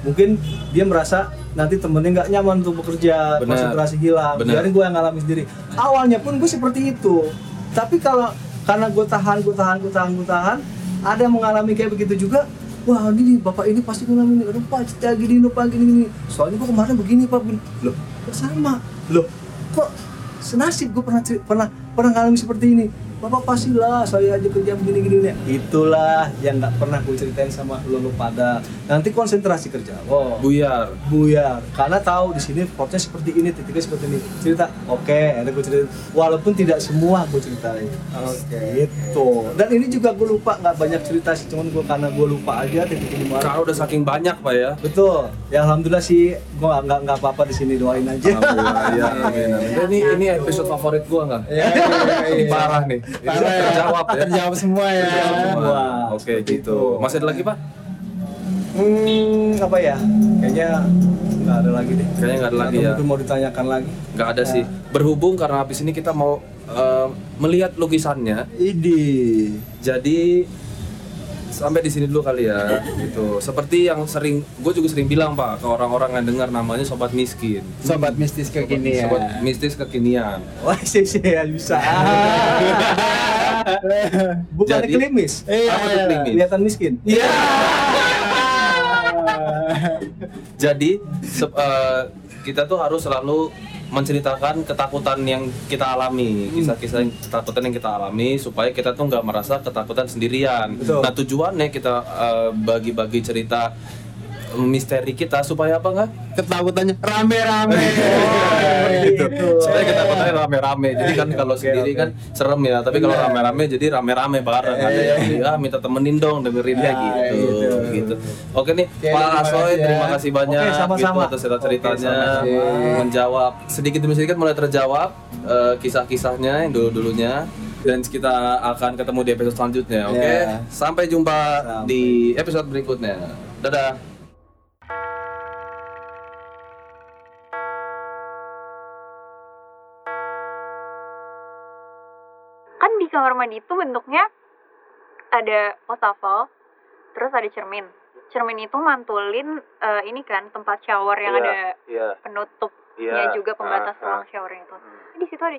mungkin dia merasa nanti temennya nggak nyaman untuk bekerja konsentrasi hilang Benar. biarin gue yang ngalamin sendiri awalnya pun gue seperti itu tapi kalau karena gue tahan gue tahan gue tahan gue tahan. Ada yang mengalami kayak begitu juga wah ini bapak ini pasti ngalamin ini. Lupa cerita gini lupa gini gini. Soalnya gue kemarin begini pak begini. Loh kok sama. Loh kok senasib gue pernah pernah pernah ngalamin seperti ini bapak pastilah saya aja kerja begini gini gini itulah yang nggak pernah gue ceritain sama lo lo pada. Nanti konsentrasi kerja. Oh. Buyar. buyar. Karena tahu di sini portnya seperti ini titiknya seperti ini. Cerita. Oke ada gue ceritain. Walaupun tidak semua gue ceritain. Oke. gitu. Dan ini juga gue lupa nggak banyak cerita sih. Cuman gue karena gue lupa aja titik ini mana Karena udah saking banyak pak ya. betul. Ya alhamdulillah sih gue nggak nggak nggak apa-apa di sini doain aja. Alhamdulillah, ya, amin, amin. Ini ini episode favorit gua nggak? Iya, iya, Ini iya. parah nih. Parah ya. terjawab ya. Terjawab semua ya. Terjawab semua. Oke seperti gitu. itu. Masih ada lagi pak? hmm apa ya kayaknya nggak ada lagi deh Kayaknya nggak ada lagi ya. mungkin mau ditanyakan lagi Nggak ada sih. Berhubung karena habis ini kita mau eh, melihat lukisannya, Idi. jadi sampai di sini dulu kali ya. Gitu. Seperti yang sering, gue juga sering bilang pak ke orang-orang yang dengar namanya sobat miskin. Sobat mistis kekinian. Sobat mistis kekinian. wah sih sih ya bisa bukan Jadi- klimis Iya. Apa tuh klimis? kelihatan miskin Iya. Jadi se- eh, kita tuh harus selalu menceritakan ketakutan yang kita alami, kisah-kisah yang- ketakutan yang kita alami supaya kita tuh nggak merasa ketakutan sendirian. Betul. Nah tujuannya kita eh, bagi-bagi cerita misteri kita supaya apa nggak? Ketakutannya rame-rame. gitu. gitu. Supaya ketakutannya rame-rame. Jadi kan kalau Oke, sendiri kan serem ya, tapi kalau rame-rame jadi rame-rame bareng. Ada yang ah minta temenin dong dengerin ya gitu. Gitu. gitu. Oke nih, Oke, Pak terima Asoy, kasih ya. terima kasih banyak Oke, sama-sama. gitu atas cerita-ceritanya menjawab sedikit demi sedikit mulai terjawab eh, kisah-kisahnya yang dulu-dulunya dan kita akan ketemu di episode selanjutnya, oke? Ya. Sampai jumpa Sampai. di episode berikutnya. Dadah. kan di kamar mandi itu bentuknya ada wastafel, terus ada cermin. Cermin itu mantulin eh, ini kan tempat shower yang Iya, ada Iya. penutupnya juga pembatas ruang showernya itu. Di situ ada